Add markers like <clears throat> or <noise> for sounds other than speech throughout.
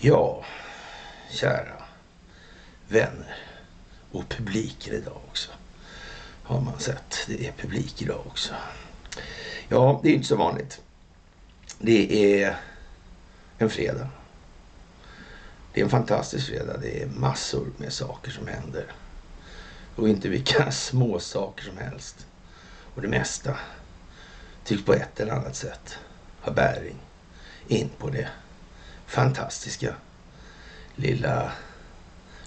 Ja, kära vänner och publiker idag också. Har man sett. Det är publik idag också. Ja, det är inte så vanligt. Det är en fredag. Det är en fantastisk fredag. Det är massor med saker som händer. Och inte vilka <laughs> små saker som helst. Och det mesta tycks på ett eller annat sätt ha bäring in på det fantastiska lilla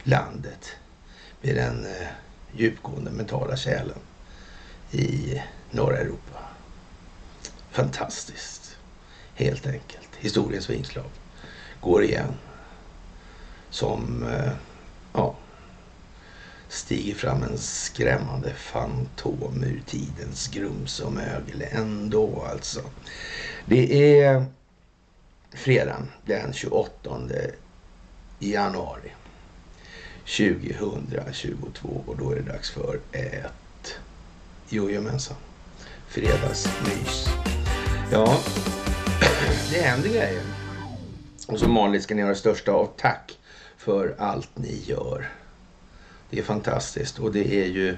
landet med den eh, djupgående mentala kärlen i norra Europa. Fantastiskt, helt enkelt. Historiens vingslag går igen som eh, ja, stiger fram en skrämmande fantom ur tidens grums och mögel ändå alltså. Det är fredagen den 28 januari 2022 och då är det dags för ett jojomensan fredagsmys. Ja, <clears throat> det händer grejer. Och som vanligt ska ni ha det största av tack för allt ni gör. Det är fantastiskt och det är ju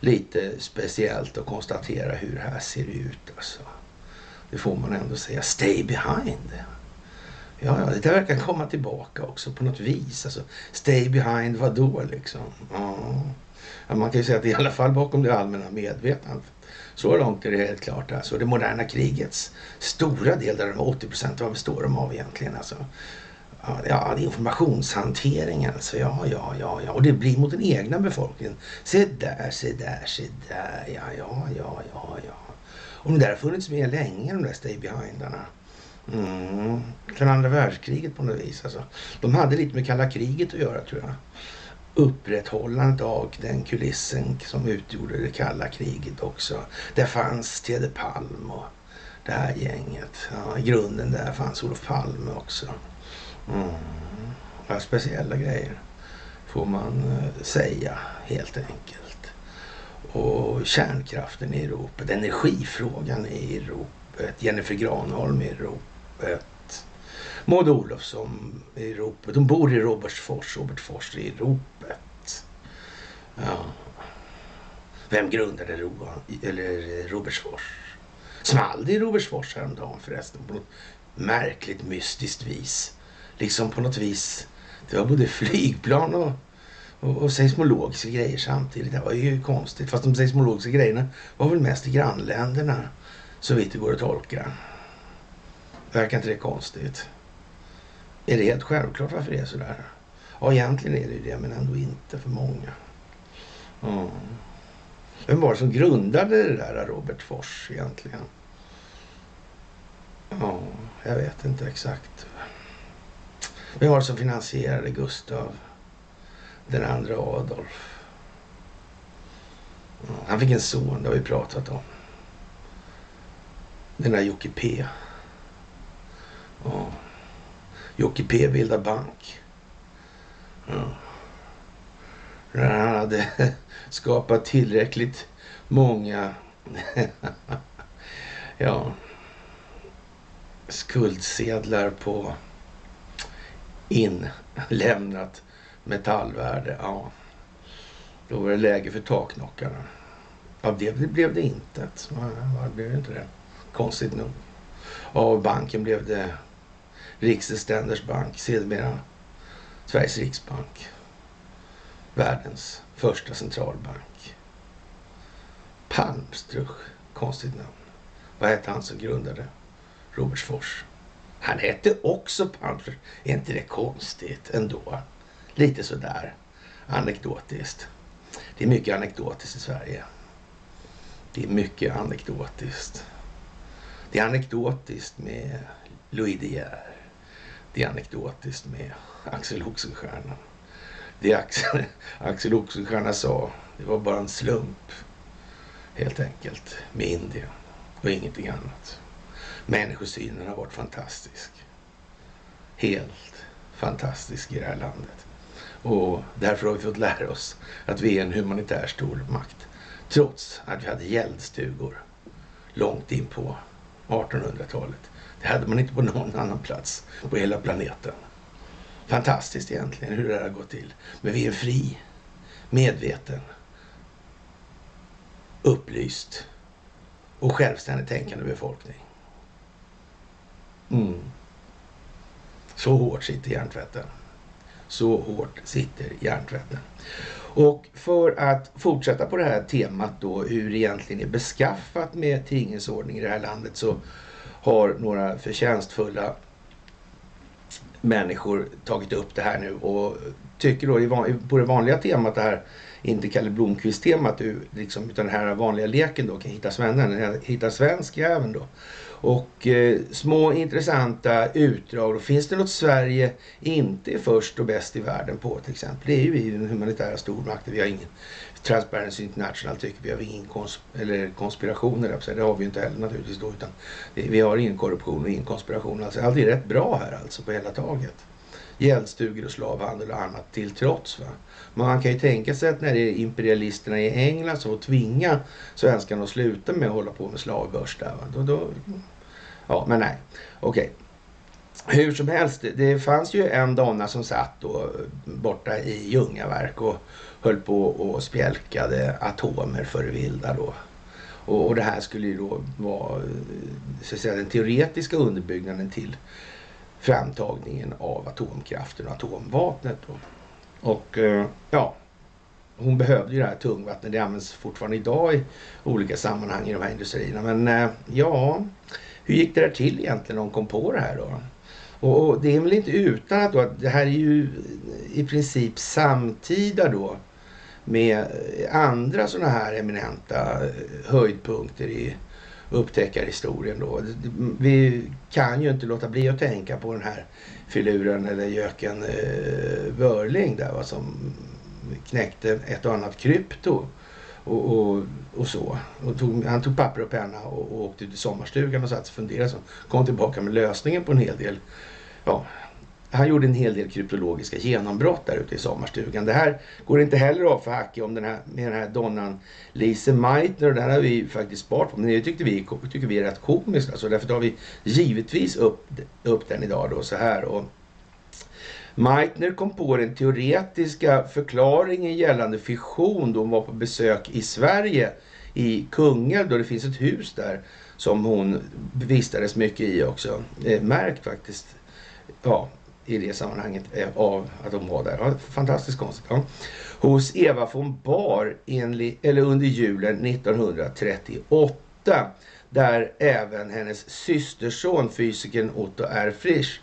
lite speciellt att konstatera hur det här ser ut. Alltså. Det får man ändå säga. Stay behind. Ja, ja, det där verkar komma tillbaka också på något vis. Alltså, stay behind vad då liksom? Ja. man kan ju säga att det är i alla fall bakom det allmänna medvetandet. Så långt är det helt klart. Alltså, det moderna krigets stora del, där de 80 procent, vad består de av egentligen? Alltså, ja, det är informationshanteringen. Alltså, ja, ja, ja, ja. Och det blir mot den egna befolkningen. Se där, se där, se där. Ja, ja, ja, ja, ja. Och de där har funnits med länge, de där stay behindarna. Mm. Från andra världskriget på något vis. Alltså. De hade lite med kalla kriget att göra tror jag. Upprätthållandet av den kulissen som utgjorde det kalla kriget också. Där fanns Tede Palm och det här gänget. Ja, I grunden där fanns Olof Palme också. Mm. Ja, speciella grejer får man eh, säga helt enkelt. Och kärnkraften i Europa, energifrågan i Europa, Jennifer Granholm i Europa ropet. Maud Olofsson i ropet. De bor i Robertsfors, Robertsfors i ropet. Ja. Vem grundade Ro eller Robertsfors? Small det i Robertsfors häromdagen förresten på något märkligt mystiskt vis. Liksom på något vis. Det var både flygplan och, och, och seismologiska grejer samtidigt. Det var ju konstigt. Fast de seismologiska grejerna var väl mest i grannländerna. Så vitt det går att tolka. Verkar inte det konstigt? Är det helt självklart varför det är sådär? Ja, egentligen är det ju det, men ändå inte för många. Mm. Vem var det som grundade det där Robert Fors egentligen? Ja, jag vet inte exakt. Vem var det som finansierade Gustav den andra Adolf? Han fick en son, det har vi pratat om. Den där Jocke P. Ja. Jocke P bildar bank. Ja. När han hade <laughs> skapat tillräckligt många <laughs> ja, skuldsedlar på inlämnat metallvärde. Ja. Då var det läge för taknockarna. Av det blev det intet. Ja, det blev inte det. Konstigt nog. Av banken blev det Riksestenders bank, sedermera Sveriges riksbank. Världens första centralbank. Palmstruch, konstigt namn. Vad hette han som grundade Robertsfors? Han hette också Palmstruch. Är inte det konstigt ändå? Lite sådär anekdotiskt. Det är mycket anekdotiskt i Sverige. Det är mycket anekdotiskt. Det är anekdotiskt med Louis De Geer. Det är anekdotiskt med Axel Oxenstierna. Det Axel, <laughs> Axel Oxenstierna sa, det var bara en slump. Helt enkelt. Med Indien och ingenting annat. Människosynen har varit fantastisk. Helt fantastisk i det här landet. Och därför har vi fått lära oss att vi är en humanitär stormakt. Trots att vi hade gäldstugor långt in på 1800-talet. Det hade man inte på någon annan plats på hela planeten. Fantastiskt egentligen hur det här har gått till. Men vi är en fri, medveten, upplyst och självständigt tänkande befolkning. Mm. Så hårt sitter hjärntvätten. Så hårt sitter hjärntvätten. Och för att fortsätta på det här temat då hur det egentligen är beskaffat med tingens ordning i det här landet så har några förtjänstfulla människor tagit upp det här nu och tycker då på det vanliga temat det här inte Kalle Blomqvist-temat liksom, utan den här vanliga leken då, kan hitta svennen, hitta svensk även då. Och eh, små intressanta utdrag. Och finns det något Sverige inte är först och bäst i världen på till exempel? Det är ju vi den humanitära stormakten. Vi har ingen Transparency International tycker vi har ingen kons eller konspirationer. Det har vi ju inte heller naturligtvis då. Utan vi har ingen korruption och ingen konspiration. Alltså, allt är rätt bra här alltså på hela taget. Gäldstugor och slavhandel och annat till trots. Va? Man kan ju tänka sig att när det är imperialisterna i England som får tvinga svenskarna att sluta med att hålla på med slavbörs där. Va? Då, då, ja, men nej. Okej. Okay. Hur som helst, det fanns ju en donna som satt då eh, borta i Ljungaverk och höll på och spjälkade atomer för det vilda då. Och, och det här skulle ju då vara eh, så att säga, den teoretiska underbyggnaden till framtagningen av atomkraften och atomvapnet. Då. Och eh, ja, hon behövde ju det här tungvattnet. Det används fortfarande idag i olika sammanhang i de här industrierna. Men ja, hur gick det där till egentligen när de kom på det här då? Och, och det är väl inte utan att, då, att det här är ju i princip samtida då med andra sådana här eminenta eh, höjdpunkter i upptäckarhistorien då. Vi kan ju inte låta bli att tänka på den här filuren eller göken eh, Wörling där va, som knäckte ett och annat krypto. Och, och, och så. Och tog, han tog papper och penna och, och åkte till sommarstugan och satt och funderade. Så kom tillbaka med lösningen på en hel del ja, han gjorde en hel del kryptologiska genombrott där ute i sommarstugan. Det här går inte heller av för hacke om den här, med den här donnan Lise Meitner. Och den har vi faktiskt sparat på. Men det tyckte vi, tycker vi är rätt komiskt. Alltså, därför tar vi givetvis upp, upp den idag då så här. Och Meitner kom på den teoretiska förklaringen gällande fission då hon var på besök i Sverige i Kungälv då det finns ett hus där som hon vistades mycket i också. Eh, märkt faktiskt. Ja, i det sammanhanget eh, av att de var där. Ja, fantastiskt konstigt. Ja. Hos Eva von Bar enlig, eller under julen 1938 där även hennes systerson fysikern Otto R. Frisch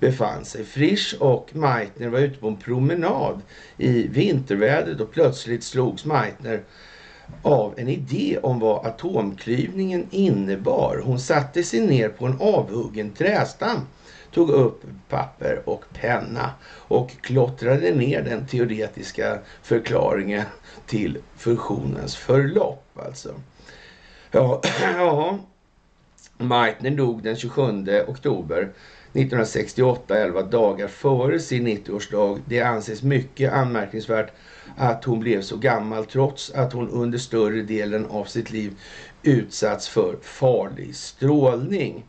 befann sig. Frisch och Meitner var ute på en promenad i vintervädret och plötsligt slogs Meitner av en idé om vad atomklyvningen innebar. Hon satte sig ner på en avhuggen trästam tog upp papper och penna och klottrade ner den teoretiska förklaringen till fusionens förlopp. Alltså. Ja, <clears throat> ja. Meitner dog den 27 oktober 1968, 11 dagar före sin 90-årsdag. Det anses mycket anmärkningsvärt att hon blev så gammal trots att hon under större delen av sitt liv utsatts för farlig strålning.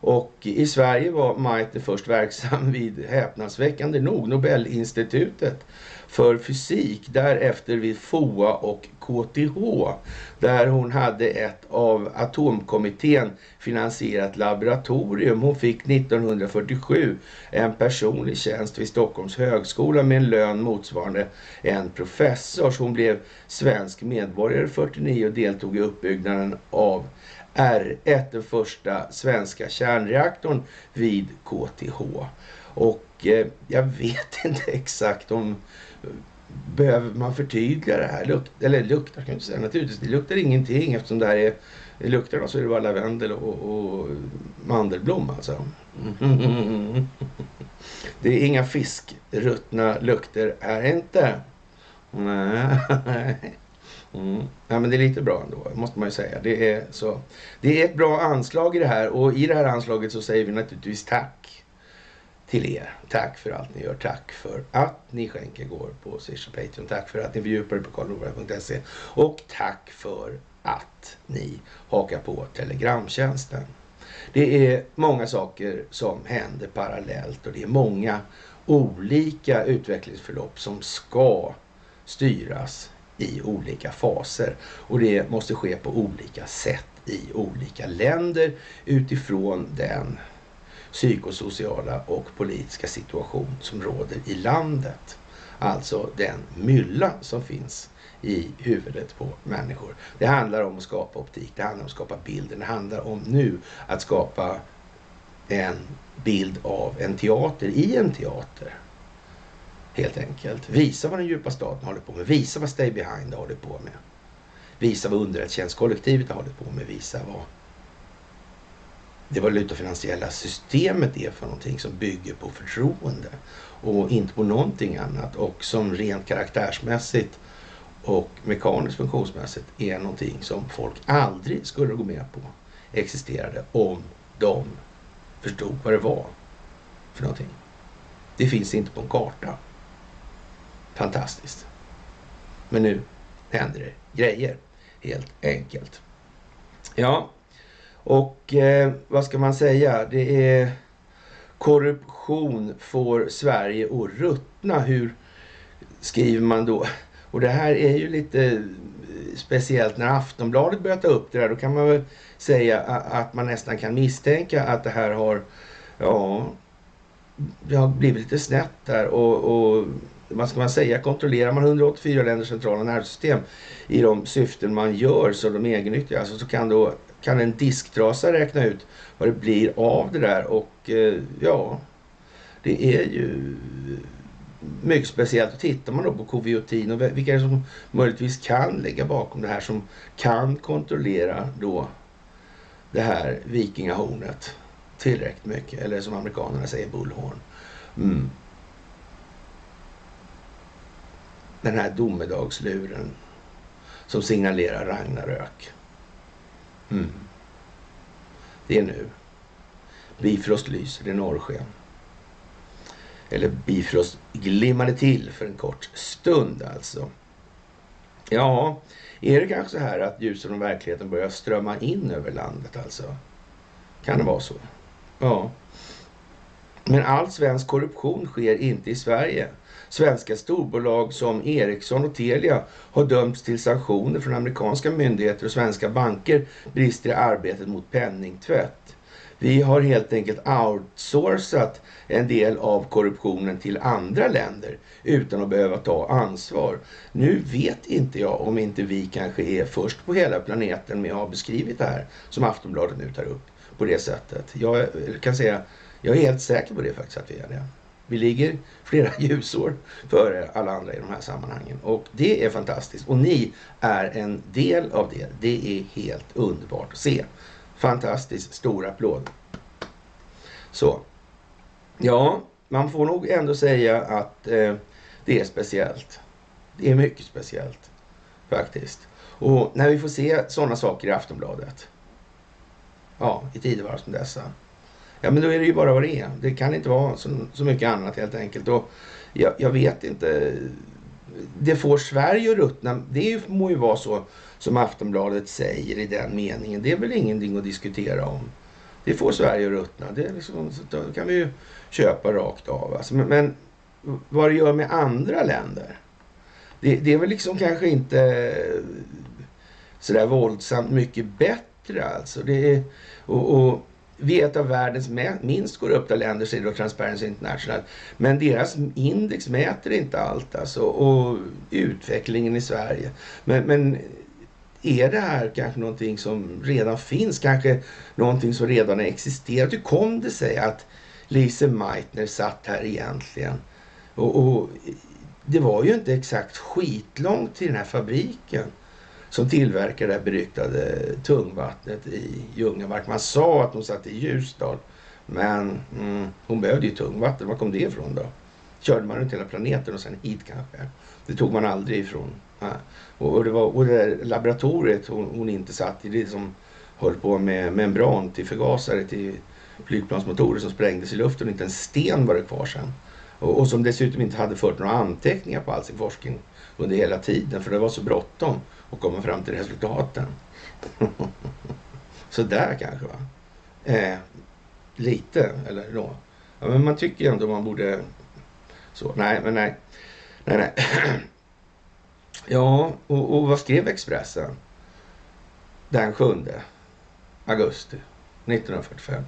Och i Sverige var Maite först verksam vid, häpnadsväckande nog, Nobelinstitutet för fysik. Därefter vid FOA och KTH där hon hade ett av atomkommittén finansierat laboratorium. Hon fick 1947 en personlig tjänst vid Stockholms högskola med en lön motsvarande en professors. Hon blev svensk medborgare 49 och deltog i uppbyggnaden av R1, den första svenska kärnreaktorn vid KTH. Och eh, jag vet <laughs> inte exakt om behöver man förtydliga det här? Luk eller luktar kan jag inte säga. Naturligtvis, det luktar ingenting eftersom det här är det luktar då så är det bara lavendel och, och mandelblom alltså. Det är inga fiskruttna lukter här inte. Nej. Mm. Ja, men det är lite bra ändå, måste man ju säga. Det är, så. det är ett bra anslag i det här och i det här anslaget så säger vi naturligtvis tack till er. Tack för allt ni gör. Tack för att ni skänker går på Swish och Patreon. Tack för att ni fördjupar er på karlnorberg.se. Och tack för att ni hakar på Telegramtjänsten. Det är många saker som händer parallellt och det är många olika utvecklingsförlopp som ska styras i olika faser. Och det måste ske på olika sätt i olika länder utifrån den psykosociala och politiska situation som råder i landet. Alltså den mylla som finns i huvudet på människor. Det handlar om att skapa optik, det handlar om att skapa bilder, det handlar om nu att skapa en bild av en teater i en teater. Helt enkelt. Visa vad den djupa staten håller på med. Visa vad Stay Behind håller på med. Visa vad underrättelsetjänstkollektivet har hållit på med. Visa vad det valutafinansiella systemet är för någonting som bygger på förtroende och inte på någonting annat och som rent karaktärsmässigt och mekaniskt funktionsmässigt är någonting som folk aldrig skulle gå med på existerade om de förstod vad det var för någonting. Det finns inte på en karta. Fantastiskt. Men nu händer det grejer helt enkelt. Ja, och eh, vad ska man säga? Det är korruption får Sverige att ruttna. Hur skriver man då? Och det här är ju lite eh, speciellt när Aftonbladet börjar ta upp det där. Då kan man väl säga att man nästan kan misstänka att det här har, ja, det har blivit lite snett där och, och vad ska man säga, kontrollerar man 184 länders centrala nervsystem i de syften man gör så de egennyttiga, alltså så kan då kan en disktrasa räkna ut vad det blir av det där och eh, ja, det är ju mycket speciellt. Och tittar man då på Coviotin och vilka är det som möjligtvis kan ligga bakom det här som kan kontrollera då det här vikingahornet tillräckligt mycket. Eller som amerikanerna säger bullhorn. Mm. Den här domedagsluren som signalerar Ragnarök. Mm. Det är nu. Bifrost lyser i norrsken. Eller Bifrost glimmade till för en kort stund alltså. Ja, är det kanske så här att ljuset från verkligheten börjar strömma in över landet alltså? Kan det vara så? Ja. Men all svensk korruption sker inte i Sverige. Svenska storbolag som Ericsson och Telia har dömts till sanktioner från amerikanska myndigheter och svenska banker brister i arbetet mot penningtvätt. Vi har helt enkelt outsourcat en del av korruptionen till andra länder utan att behöva ta ansvar. Nu vet inte jag om inte vi kanske är först på hela planeten med att ha beskrivit det här som Aftonbladet nu tar upp på det sättet. Jag kan säga, jag är helt säker på det faktiskt att vi är det. Vi ligger flera <laughs> ljusår före alla andra i de här sammanhangen och det är fantastiskt. Och ni är en del av det. Det är helt underbart att se. Fantastiskt stor applåd. Så. Ja, man får nog ändå säga att eh, det är speciellt. Det är mycket speciellt faktiskt. Och när vi får se sådana saker i Aftonbladet. Ja, i tidevarv som dessa. Ja, men då är det ju bara vad det är. Det kan inte vara så, så mycket annat helt enkelt. Och jag, jag vet inte. Det får Sverige att ruttna. Det må ju vara så som Aftonbladet säger i den meningen. Det är väl ingenting att diskutera om. Det får Sverige att ruttna. Det liksom, då kan vi ju köpa rakt av. Alltså, men, men vad det gör med andra länder. Det, det är väl liksom kanske inte sådär våldsamt mycket bättre alltså. Det är, och, och vi är ett av världens minst korrupta länder, säger då Transparency International. Men deras index mäter inte allt alltså. Och utvecklingen i Sverige. Men, men är det här kanske någonting som redan finns? Kanske någonting som redan har existerat? Hur kom det sig att Lise Meitner satt här egentligen? Och, och det var ju inte exakt skitlångt till den här fabriken som tillverkar det här beryktade tungvattnet i Ljungamark. Man sa att hon satt i Ljusdal. Men mm, hon behövde ju tungvatten. Var kom det ifrån då? Körde man runt hela planeten och sen hit kanske? Det tog man aldrig ifrån. Ja. Och, och, det var, och det där laboratoriet hon, hon, inte satt i, det som höll på med membran till förgasare till flygplansmotorer som sprängdes i luften och inte en sten var det kvar sen. Och, och som dessutom inte hade fört några anteckningar på all sin forskning under hela tiden för det var så bråttom och komma fram till resultaten. så där kanske va? Eh, lite, eller då. Ja, men man tycker ju ändå man borde... Så, nej, men nej. Nej, nej. <clears throat> ja, och, och vad skrev Expressen? Den 7 augusti 1945.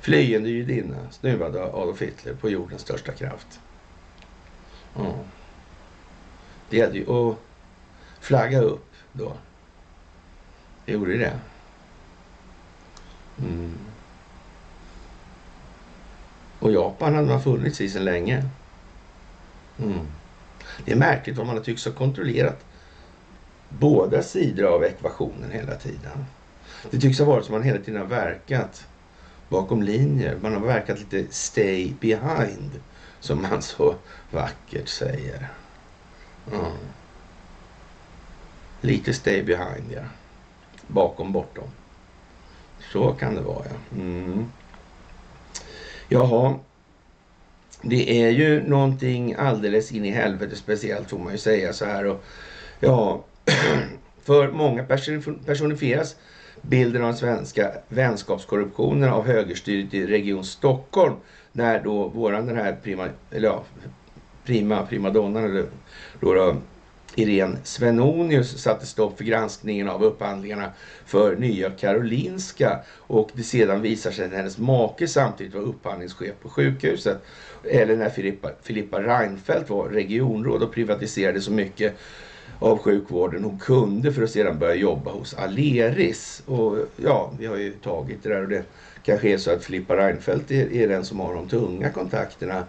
Flyende judinna snuvade Adolf Hitler på jordens största kraft. Ja. Det gällde ju att flagga upp då. Det gjorde det. Mm. Och Japan hade man funnits i sedan länge. Mm. Det är märkligt vad man har tycks ha kontrollerat båda sidor av ekvationen hela tiden. Det tycks ha varit som man hela tiden har verkat bakom linjer. Man har verkat lite stay behind, som man så vackert säger. Mm. Lite stay behind, ja. Bakom, bortom. Så kan det vara, ja. Mm. Jaha. Det är ju någonting alldeles in i helvete speciellt får man ju säga så här. Och, ja, <clears throat> för många personifieras bilden av den svenska vänskapskorruptionen av högerstyret i Region Stockholm. När då våran den här prima, eller ja, prima primadonnan eller då, då Irene Svenonius satte stopp för granskningen av upphandlingarna för Nya Karolinska och det sedan visar sig att hennes make samtidigt var upphandlingschef på sjukhuset. Eller när Filippa, Filippa Reinfeldt var regionråd och privatiserade så mycket av sjukvården hon kunde för att sedan börja jobba hos Aleris. Och ja, vi har ju tagit det där och det kanske är så att Filippa Reinfeldt är, är den som har de tunga kontakterna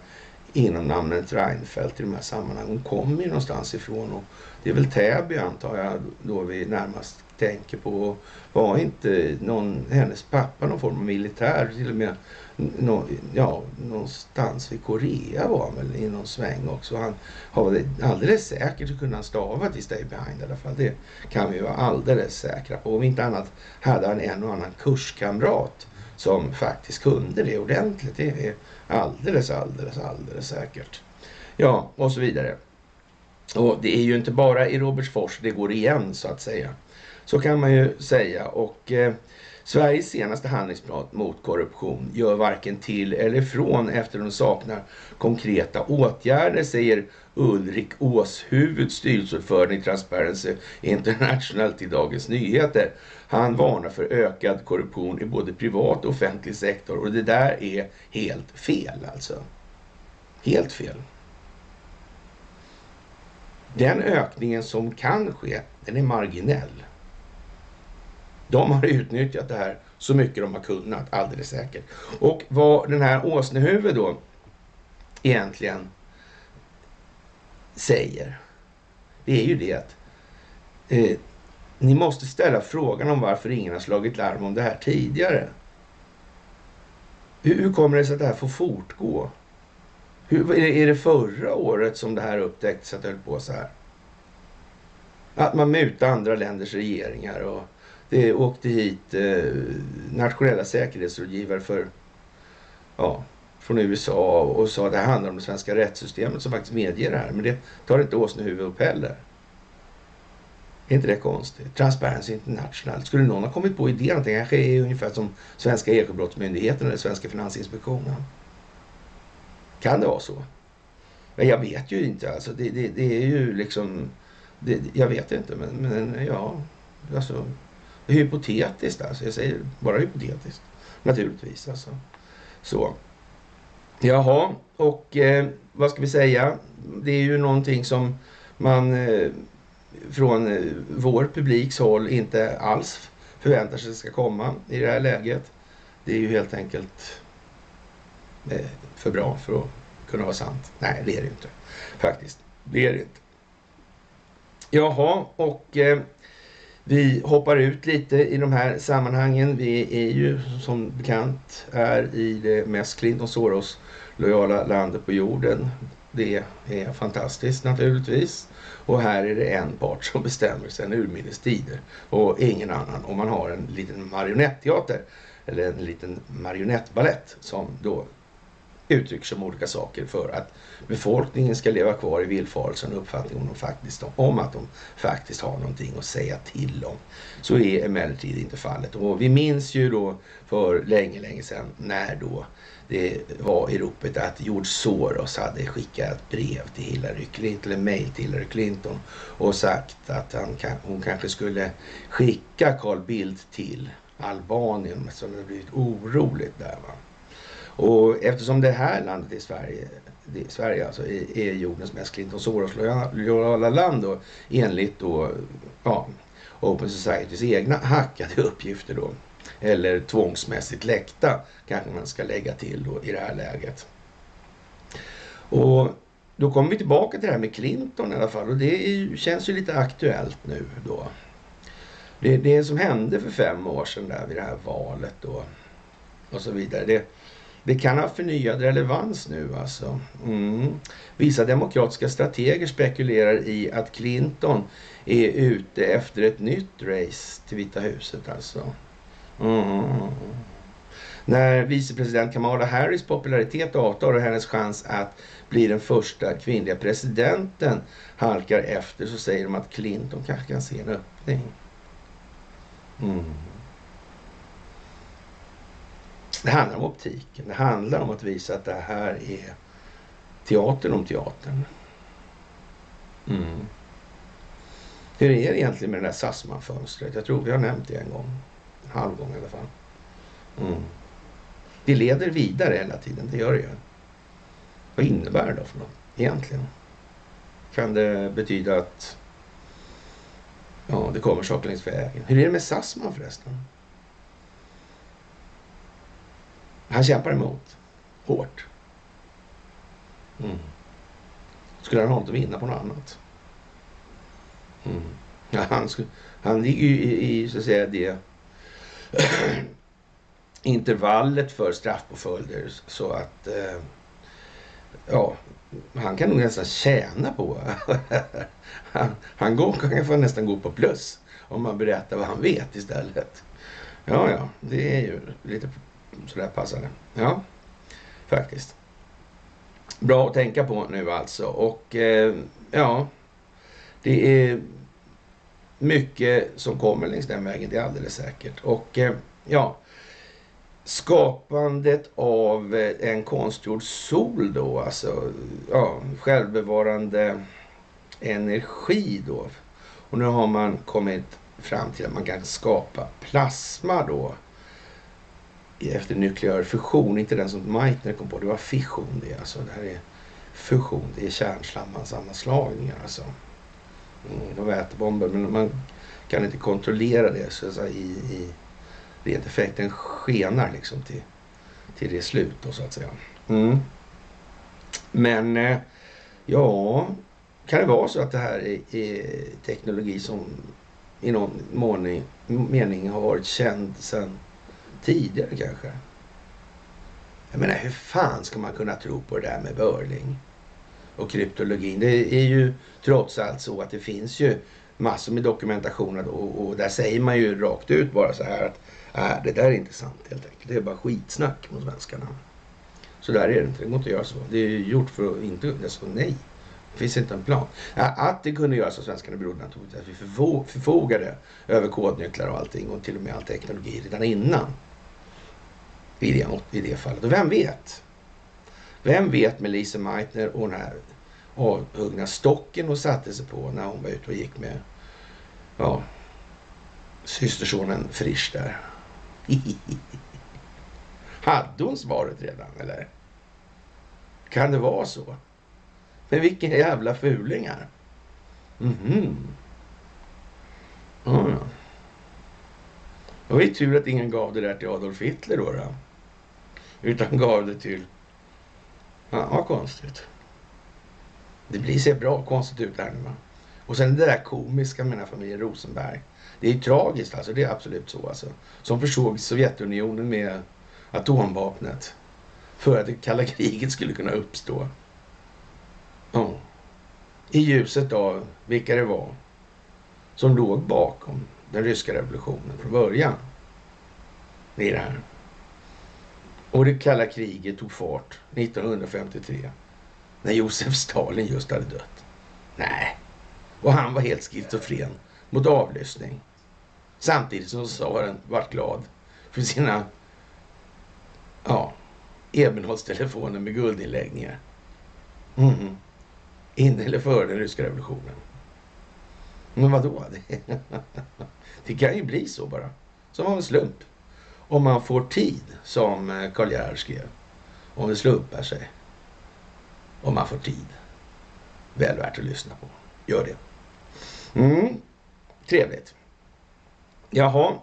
inom namnet Reinfeldt i de här sammanhangen. Hon kommer ju någonstans ifrån och det är väl Täby antar jag då vi närmast tänker på. Var inte någon, hennes pappa någon form av militär? Till och med nå, ja, någonstans vid Korea var han väl i någon sväng också. Han har alldeles säkert så kunde han stava till Stay Behind i alla fall. Det kan vi vara alldeles säkra på. Om inte annat hade han en och annan kurskamrat som faktiskt kunde det ordentligt. Det är alldeles, alldeles, alldeles säkert. Ja, och så vidare. Och det är ju inte bara i Robertsfors det går igen så att säga. Så kan man ju säga. Och eh, Sveriges senaste handlingsplan mot korruption gör varken till eller från efter de saknar konkreta åtgärder, säger Ulrik Åshuvud, styrelseordförande i Transparency International till Dagens Nyheter. Han varnar för ökad korruption i både privat och offentlig sektor och det där är helt fel alltså. Helt fel. Den ökningen som kan ske, den är marginell. De har utnyttjat det här så mycket de har kunnat, alldeles säkert. Och vad den här åsnehuvud då egentligen säger, det är ju det att eh, ni måste ställa frågan om varför ingen har slagit larm om det här tidigare. Hur, hur kommer det sig att det här får fortgå? Hur, är det förra året som det här upptäcktes att det höll på så här? Att man mutar andra länders regeringar och det åkte hit eh, nationella säkerhetsrådgivare för, ja, från USA och sa att det här handlar om det svenska rättssystemet som faktiskt medger det här. Men det tar inte åsnehuvud upp heller. Är inte det konstigt? Transparency International. Skulle någon ha kommit på idén att det kanske är ungefär som svenska ekobrottsmyndigheten eller svenska finansinspektionen? Kan det vara så? Men jag vet ju inte. Alltså, det, det, det är ju liksom... Det, jag vet inte, men, men ja. Alltså, hypotetiskt alltså. Jag säger bara hypotetiskt. Naturligtvis alltså. Så. Jaha, och eh, vad ska vi säga? Det är ju någonting som man eh, från eh, vår publiks håll inte alls förväntar sig ska komma i det här läget. Det är ju helt enkelt eh, för bra för att kunna vara sant. Nej, det är det ju inte. Faktiskt. Det är det inte. Jaha, och eh, vi hoppar ut lite i de här sammanhangen. Vi är ju som bekant är i det mest Clinton Soros lojala landet på jorden. Det är fantastiskt naturligtvis. Och här är det en part som bestämmer sedan urminnes tider och ingen annan. Och man har en liten marionetteater eller en liten marionettballett som då uttrycker sig om olika saker för att befolkningen ska leva kvar i villfarelsen och uppfattningen om, faktiskt, om att de faktiskt har någonting att säga till om. Så är emellertid inte fallet. Och vi minns ju då för länge, länge sedan när då det var i ropet att George Soros hade skickat brev till Hillary Clinton, eller mejl till Hillary Clinton och sagt att han, hon kanske skulle skicka Carl Bildt till Albanien så det blivit oroligt där. Va? Och eftersom det här landet i Sverige, det, Sverige alltså, är, är jordens mest Clinton Soros-lojala land då enligt då, ja, Open Societys egna hackade uppgifter då eller tvångsmässigt läckta kanske man ska lägga till då i det här läget. Och då kommer vi tillbaka till det här med Clinton i alla fall och det är, känns ju lite aktuellt nu då. Det, det som hände för fem år sedan där vid det här valet då och så vidare. Det, det kan ha förnyad relevans nu alltså. Mm. Vissa demokratiska strateger spekulerar i att Clinton är ute efter ett nytt race till Vita huset alltså. Mm. När vicepresident Kamala Harris popularitet avtar och hennes chans att bli den första kvinnliga presidenten halkar efter så säger de att Clinton kanske kan se en öppning. Mm. Det handlar om optiken. Det handlar om att visa att det här är teatern om teatern. Mm. Hur är det egentligen med det där Sassman-fönstret? Jag tror vi har nämnt det en gång. En halv gång i alla fall. Mm. Det leder vidare hela tiden, det gör det ju. Vad innebär det då för något egentligen? Kan det betyda att ja, det kommer saker längs vägen? Hur är det med Sassman förresten? Han kämpar emot hårt. Mm. Skulle han ha något att vinna på något annat? Mm. Ja, han, han ligger ju i, i, så att säga, det <clears throat> intervallet för straffpåföljder så att eh, ja, han kan nog nästan tjäna på <laughs> han, han, går, kan få nästan gå på plus om man berättar vad han vet istället. Ja, ja, det är ju lite sådär passade. Ja, faktiskt. Bra att tänka på nu alltså. Och eh, ja, det är mycket som kommer längs den vägen, det är alldeles säkert. Och eh, ja, skapandet av eh, en konstgjord sol då, alltså ja, självbevarande energi då. Och nu har man kommit fram till att man kan skapa plasma då efter nukleär fusion, inte den som Meitner kom på, det var fission det alltså. Det här är fusion, det är kärnslammansammanslagningar alltså. Mm, de vätebomber, men man kan inte kontrollera det så att säga, i, i rent effekt. Den skenar liksom till, till det slut då så att säga. Mm. Men eh, ja, kan det vara så att det här är, är teknologi som i någon mening har varit känd sedan tidigare kanske. Jag menar, hur fan ska man kunna tro på det där med Börling och kryptologin? Det är ju trots allt så att det finns ju massor med dokumentation och, och där säger man ju rakt ut bara så här att äh, det där är inte sant helt enkelt. Det är bara skitsnack mot svenskarna. Så där är det inte. Det går inte att göra så. Det är gjort för att inte... Alltså, nej. Det finns inte en plan. Att det kunde göras av svenskarna berodde naturligtvis att vi förfogade över kodnycklar och allting och till och med all teknologi redan innan i det, i det fallet. Och vem vet? Vem vet med Lise Meitner och den här avhuggna stocken hon satte sig på när hon var ute och gick med ja, systersonen Frisch där. <laughs> Hade hon svaret redan eller? Kan det vara så? Men vilka jävla fulingar. Mhm. Mm ja, ja. Det var ju tur att ingen gav det där till Adolf Hitler då. då. Utan gav det till... Ja, vad konstigt. Det blir ser bra konstigt ut här nu va. Och sen det där komiska med den här familjen Rosenberg. Det är ju tragiskt alltså, det är absolut så alltså. Som försåg Sovjetunionen med atomvapnet. För att det kalla kriget skulle kunna uppstå. Ja. I ljuset av vilka det var som låg bakom den ryska revolutionen från början. Det är det här. Och det kalla kriget tog fart 1953. När Josef Stalin just hade dött. Nej. Och han var helt schizofren mot avlyssning. Samtidigt som tsaren vart glad för sina ja, Ebenholtstelefoner med guldinläggningar. Mm. Inne eller före den ryska revolutionen. Men vadå? <laughs> Det kan ju bli så bara. Som av en slump. Om man får tid, som eh, Karl Gerhard skrev. Om det slumpar sig. Om man får tid. Väl värt att lyssna på. Gör det. Mm. Trevligt. Jaha.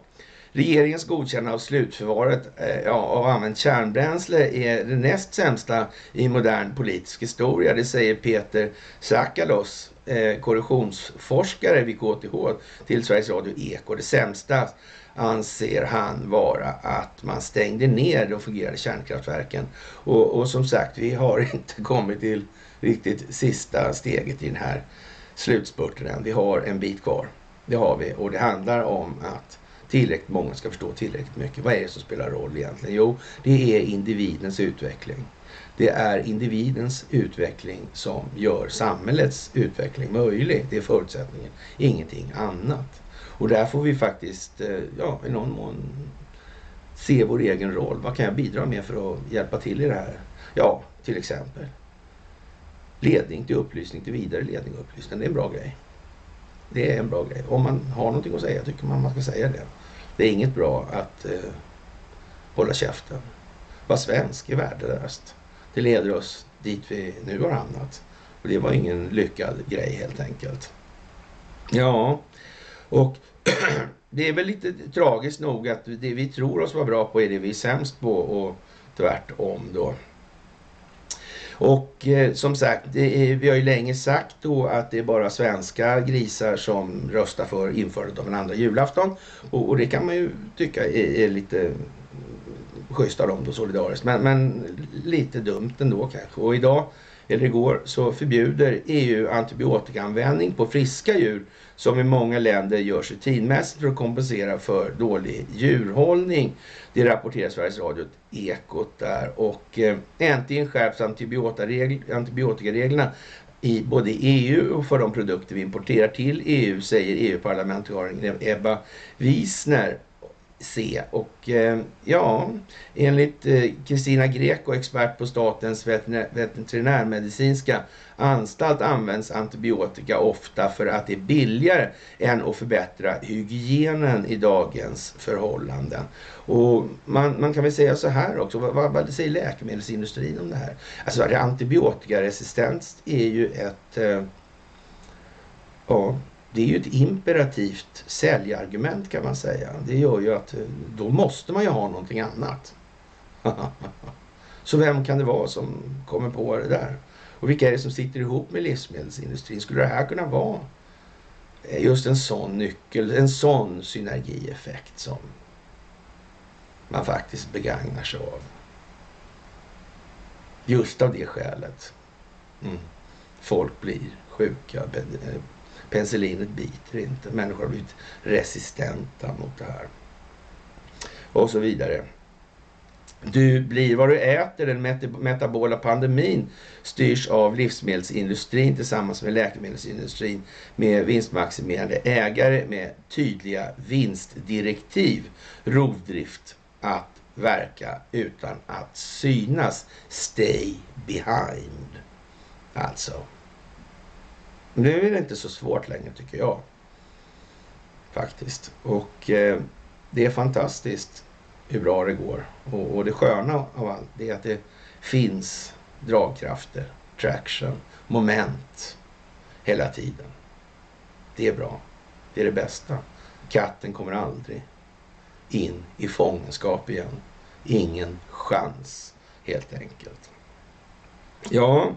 Regeringens godkännande av slutförvaret eh, ja, av använt kärnbränsle är det näst sämsta i modern politisk historia. Det säger Peter Sakalos, eh, korruptionsforskare vid KTH till Sveriges Radio Eko. Det sämsta anser han vara att man stängde ner de fungerande kärnkraftverken. Och, och som sagt, vi har <laughs> inte kommit till riktigt sista steget i den här slutspurten än. Vi har en bit kvar. Det har vi och det handlar om att tillräckligt många ska förstå tillräckligt mycket. Vad är det som spelar roll egentligen? Jo, det är individens utveckling. Det är individens utveckling som gör samhällets utveckling möjlig. Det är förutsättningen, ingenting annat. Och där får vi faktiskt, eh, ja, i någon mån se vår egen roll. Vad kan jag bidra med för att hjälpa till i det här? Ja, till exempel ledning till upplysning till vidare ledning och upplysning. Det är en bra grej. Det är en bra grej. Om man har någonting att säga tycker man man ska säga det. Det är inget bra att eh, hålla käften. Var svensk är värdelöst. Det leder oss dit vi nu har hamnat. Och det var ingen lyckad grej helt enkelt. Ja, och <clears throat> det är väl lite tragiskt nog att det vi tror oss vara bra på är det vi är sämst på och tvärtom då. Och eh, som sagt, är, vi har ju länge sagt då att det är bara svenska grisar som röstar för införandet av en andra julafton. Och, och det kan man ju tycka är, är lite schysst av dem då solidariskt. Men, men lite dumt ändå kanske. Och idag eller igår så förbjuder EU antibiotikaanvändning på friska djur som i många länder görs rutinmässigt för att kompensera för dålig djurhållning. Det rapporterar Sveriges Radio Ekot där och eh, äntligen skärps antibiotikareglerna i både EU och för de produkter vi importerar till EU säger EU-parlamentarikern Ebba Wiesner se. Och eh, ja, enligt eh, Kristina eh, Greco, expert på Statens veterinärmedicinska anstalt används antibiotika ofta för att det är billigare än att förbättra hygienen i dagens förhållanden. Och man, man kan väl säga så här också, vad, vad, vad säger läkemedelsindustrin om det här? Alltså antibiotikaresistens är ju ett eh, ja, det är ju ett imperativt säljargument kan man säga. Det gör ju att eh, då måste man ju ha någonting annat. <laughs> Så vem kan det vara som kommer på det där? Och vilka är det som sitter ihop med livsmedelsindustrin? Skulle det här kunna vara just en sån nyckel, en sån synergieffekt som man faktiskt begagnar sig av? Just av det skälet. Mm. Folk blir sjuka, eh, Penicillinet biter inte. Människor har blivit resistenta mot det här. Och så vidare. Du blir vad du äter. Den metabola pandemin styrs av livsmedelsindustrin tillsammans med läkemedelsindustrin med vinstmaximerande ägare med tydliga vinstdirektiv. Rovdrift att verka utan att synas. Stay behind. Alltså. Nu är det inte så svårt längre tycker jag. Faktiskt. Och eh, det är fantastiskt hur bra det går. Och, och det sköna av allt det är att det finns dragkrafter, traction, moment hela tiden. Det är bra. Det är det bästa. Katten kommer aldrig in i fångenskap igen. Ingen chans helt enkelt. Ja,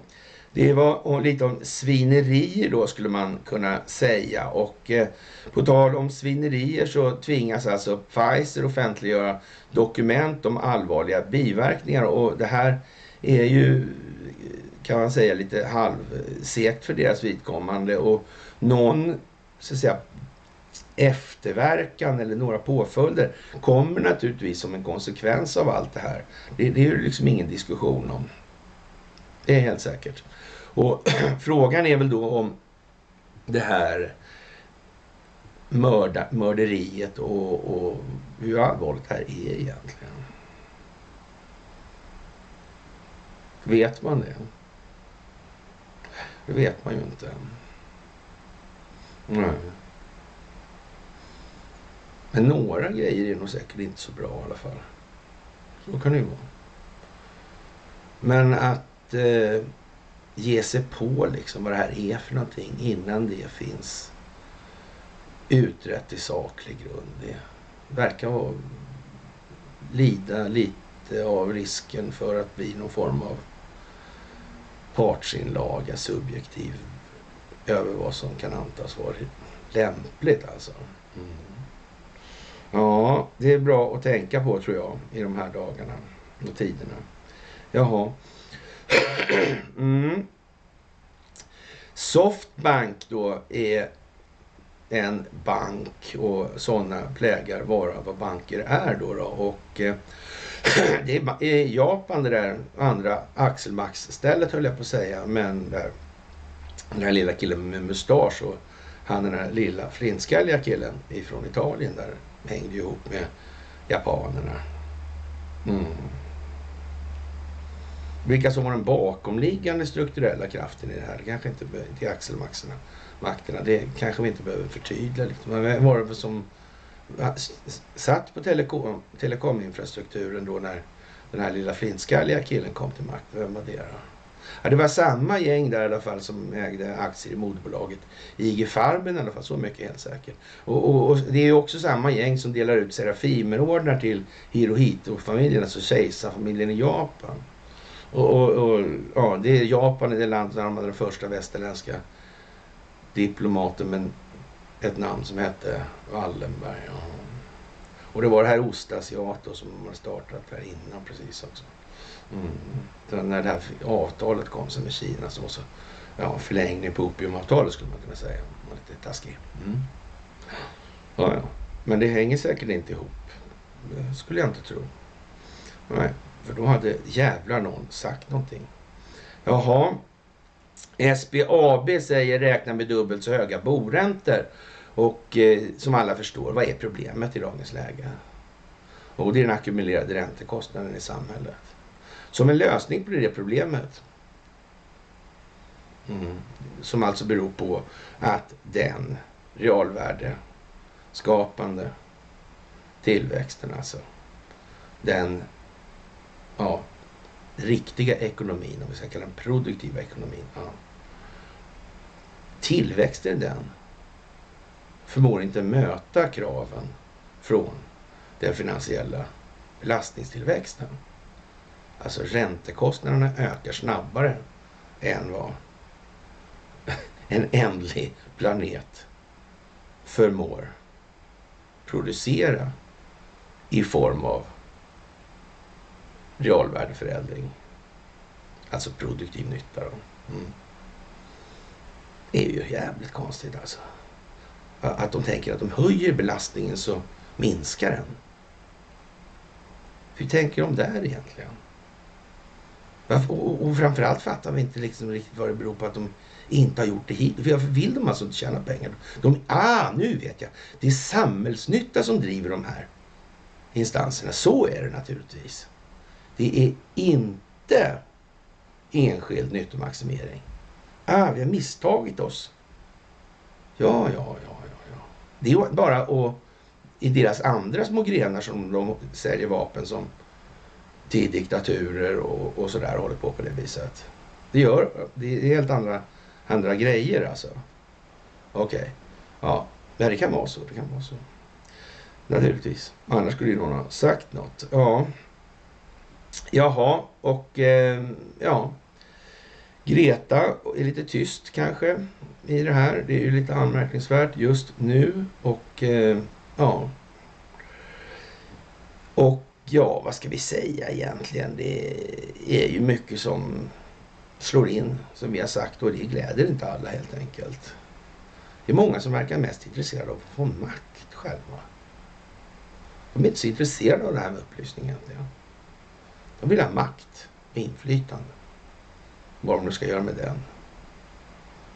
det var lite om svinerier då skulle man kunna säga. Och eh, på tal om svinerier så tvingas alltså Pfizer offentliggöra dokument om allvarliga biverkningar. Och det här är ju kan man säga lite halvsekt för deras vidkommande. Och någon så att säga efterverkan eller några påföljder kommer naturligtvis som en konsekvens av allt det här. Det, det är ju liksom ingen diskussion om. Det är helt säkert. Och <clears throat> frågan är väl då om det här mörda, mörderiet och, och hur allvarligt det här är egentligen. Vet man det? Det vet man ju inte. Nej. Men några grejer är nog säkert inte så bra i alla fall. Så kan det ju vara. Men att eh, ge sig på liksom vad det här är för någonting innan det finns utrett i saklig grund. Det verkar lida lite av risken för att bli någon form av partsinlaga, subjektiv över vad som kan antas vara lämpligt alltså. Mm. Ja, det är bra att tänka på tror jag i de här dagarna och tiderna. Jaha. Mm. Softbank då är en bank och sådana plägar vara vad banker är då. då. Och eh, <clears throat> det är i Japan det där andra axelmax-stället höll jag på att säga. Men där, den här lilla killen med mustasch och han den här lilla flintskalliga killen ifrån Italien där hängde ihop med japanerna. Mm. Vilka som var den bakomliggande strukturella kraften i det här, Det kanske inte till axelmakterna. makterna, det kanske vi inte behöver förtydliga. Liksom. Men vem var det som satt på telekom, telekominfrastrukturen då när den här lilla flintskalliga killen kom till makten? Vem var det då? Ja, det var samma gäng där i alla fall som ägde aktier i moderbolaget IG Farben i alla fall, så mycket helt säkert. Och, och, och det är ju också samma gäng som delar ut Serafimerordnar till Hirohito-familjen, alltså kejsarfamiljen i Japan. Och, och, och, ja, det är Japan, det land där de hade den första västerländska diplomaten med ett namn som hette Wallenberg. Ja. Och det var det här Ostasiato som de hade startat här innan precis också. Mm. när det här avtalet kom sen med Kina så var så ja, förlängning på opiumavtalet skulle man kunna säga. Man lite taskig. Mm. Ja, ja. Men det hänger säkert inte ihop. Det skulle jag inte tro. Nej, för då hade jävlar någon sagt någonting. Jaha. SBAB säger räkna med dubbelt så höga boräntor. Och eh, som alla förstår, vad är problemet i dagens läge? Och det är den ackumulerade räntekostnaden i samhället. Som en lösning på det problemet. Mm. Som alltså beror på att den realvärdeskapande tillväxten alltså. Den ja, riktiga ekonomin, om vi ska kalla den produktiva ekonomin. Ja. Tillväxten den förmår inte möta kraven från den finansiella belastningstillväxten. Alltså räntekostnaderna ökar snabbare än vad <laughs> en ändlig planet förmår producera i form av realvärdeförändring. Alltså produktiv nytta. Då. Mm. Det är ju jävligt konstigt alltså. Att de tänker att de höjer belastningen så minskar den. Hur tänker de där egentligen? Och, och framförallt fattar vi inte liksom riktigt vad det beror på att de inte har gjort det hit. Varför vill de alltså inte tjäna pengar? De, ah, nu vet jag. Det är samhällsnytta som driver de här instanserna. Så är det naturligtvis. Det är inte enskild nyttomaximering. Ah, vi har misstagit oss. Ja, ja, ja, ja, ja. Det är bara att i deras andra små grenar som de säljer vapen som till diktaturer och, och sådär håller på på det viset. Det gör, det är helt andra, andra grejer alltså. Okej, okay. ja, men det kan vara så, det kan vara så. Naturligtvis, annars skulle ju någon ha sagt något. Ja, jaha, och eh, ja, Greta är lite tyst kanske i det här. Det är ju lite anmärkningsvärt just nu och eh, ja. Och Ja, vad ska vi säga egentligen? Det är ju mycket som slår in, som vi har sagt, och det gläder inte alla helt enkelt. Det är många som verkar mest intresserade av att få makt själva. De är inte så intresserade av det här med upplysning egentligen. De vill ha makt och inflytande. Vad de nu ska göra med den.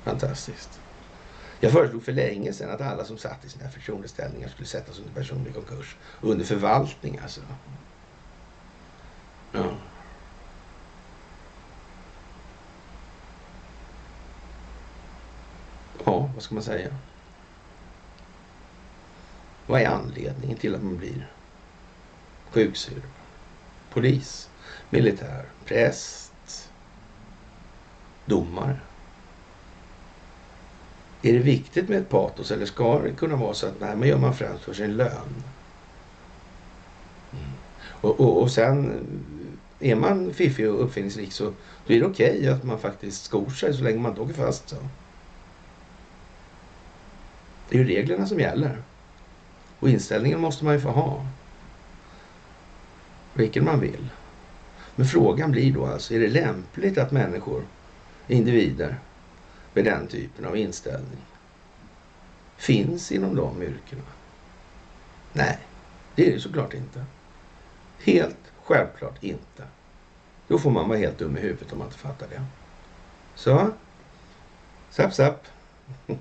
Fantastiskt. Jag föreslog för länge sedan att alla som satt i sina förtroendeställningar skulle sättas under personlig konkurs. Under förvaltning alltså. Ja. Ja, vad ska man säga? Vad är anledningen till att man blir sjuksyrra? Polis, militär, präst, domare. Är det viktigt med ett patos eller ska det kunna vara så att nej, men gör man främst för sin lön? Mm. Och, och, och sen är man fiffig och uppfinningsrik så då är det okej okay att man faktiskt skor sig så länge man inte åker fast. Så. Det är ju reglerna som gäller. Och inställningen måste man ju få ha. Vilken man vill. Men frågan blir då alltså, är det lämpligt att människor, individer, med den typen av inställning finns inom de yrkena? Nej, det är det såklart inte. Helt självklart inte. Då får man vara helt dum i huvudet om man inte fattar det. Så, sapp sapp. <laughs>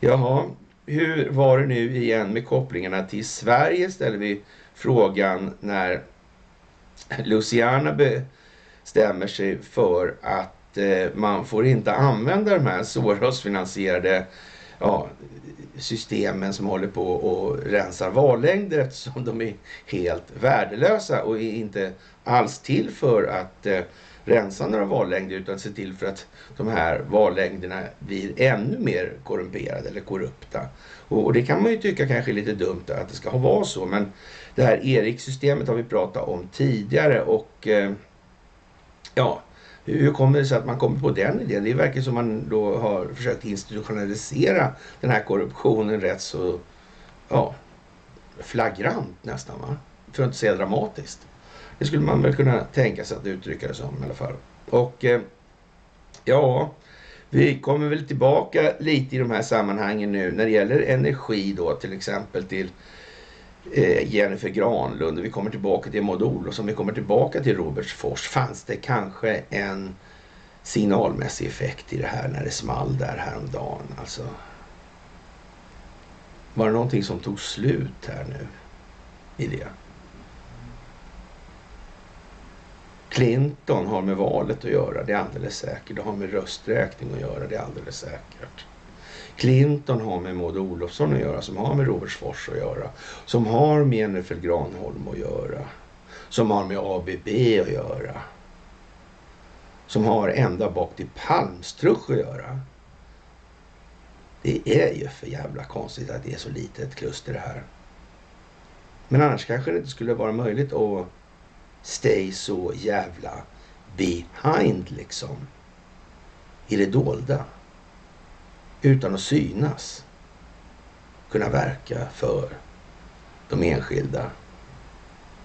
Jaha, hur var det nu igen med kopplingarna till Sverige ställer vi frågan när <laughs> Luciana bestämmer sig för att eh, man får inte använda de här Soros-finansierade ja, systemen som håller på och rensar vallängder eftersom de är helt värdelösa och är inte alls till för att eh, rensa några vallängder utan se till för att de här vallängderna blir ännu mer korrumperade eller korrupta. Och, och det kan man ju tycka kanske är lite dumt att det ska vara så men det här ERIC-systemet har vi pratat om tidigare och eh, ja, hur kommer det sig att man kommer på den idén? Det verkar som man då har försökt institutionalisera den här korruptionen rätt så ja, flagrant nästan va? För att inte säga dramatiskt. Det skulle man väl kunna tänka sig att uttrycka det som i alla fall. Och eh, ja, vi kommer väl tillbaka lite i de här sammanhangen nu när det gäller energi då till exempel till eh, Eh, Jennifer Granlund och vi kommer tillbaka till Maud Olofsson, vi kommer tillbaka till Robertsfors. Fanns det kanske en signalmässig effekt i det här när det small där häromdagen? Alltså, var det någonting som tog slut här nu i det? Clinton har med valet att göra, det är alldeles säkert. Det har med rösträkning att göra, det är alldeles säkert. Clinton har med Maud Olofsson att göra, som har med Robertsfors att göra, som har med Jennifer Granholm att göra, som har med ABB att göra, som har ända bak till Palmstruch att göra. Det är ju för jävla konstigt att det är så litet kluster det här. Men annars kanske det inte skulle vara möjligt att stay så jävla behind liksom. I det dolda. Utan att synas. Kunna verka för de enskilda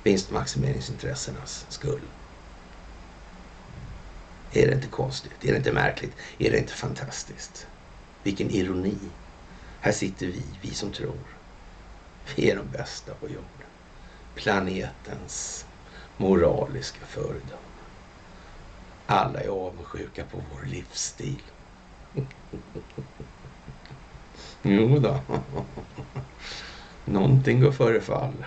vinstmaximeringsintressenas skull. Är det inte konstigt? Är det inte märkligt? Är det inte fantastiskt? Vilken ironi. Här sitter vi, vi som tror. Vi är de bästa på jorden. Planetens moraliska föredöme. Alla är avundsjuka på vår livsstil jo då. Någonting går före fall.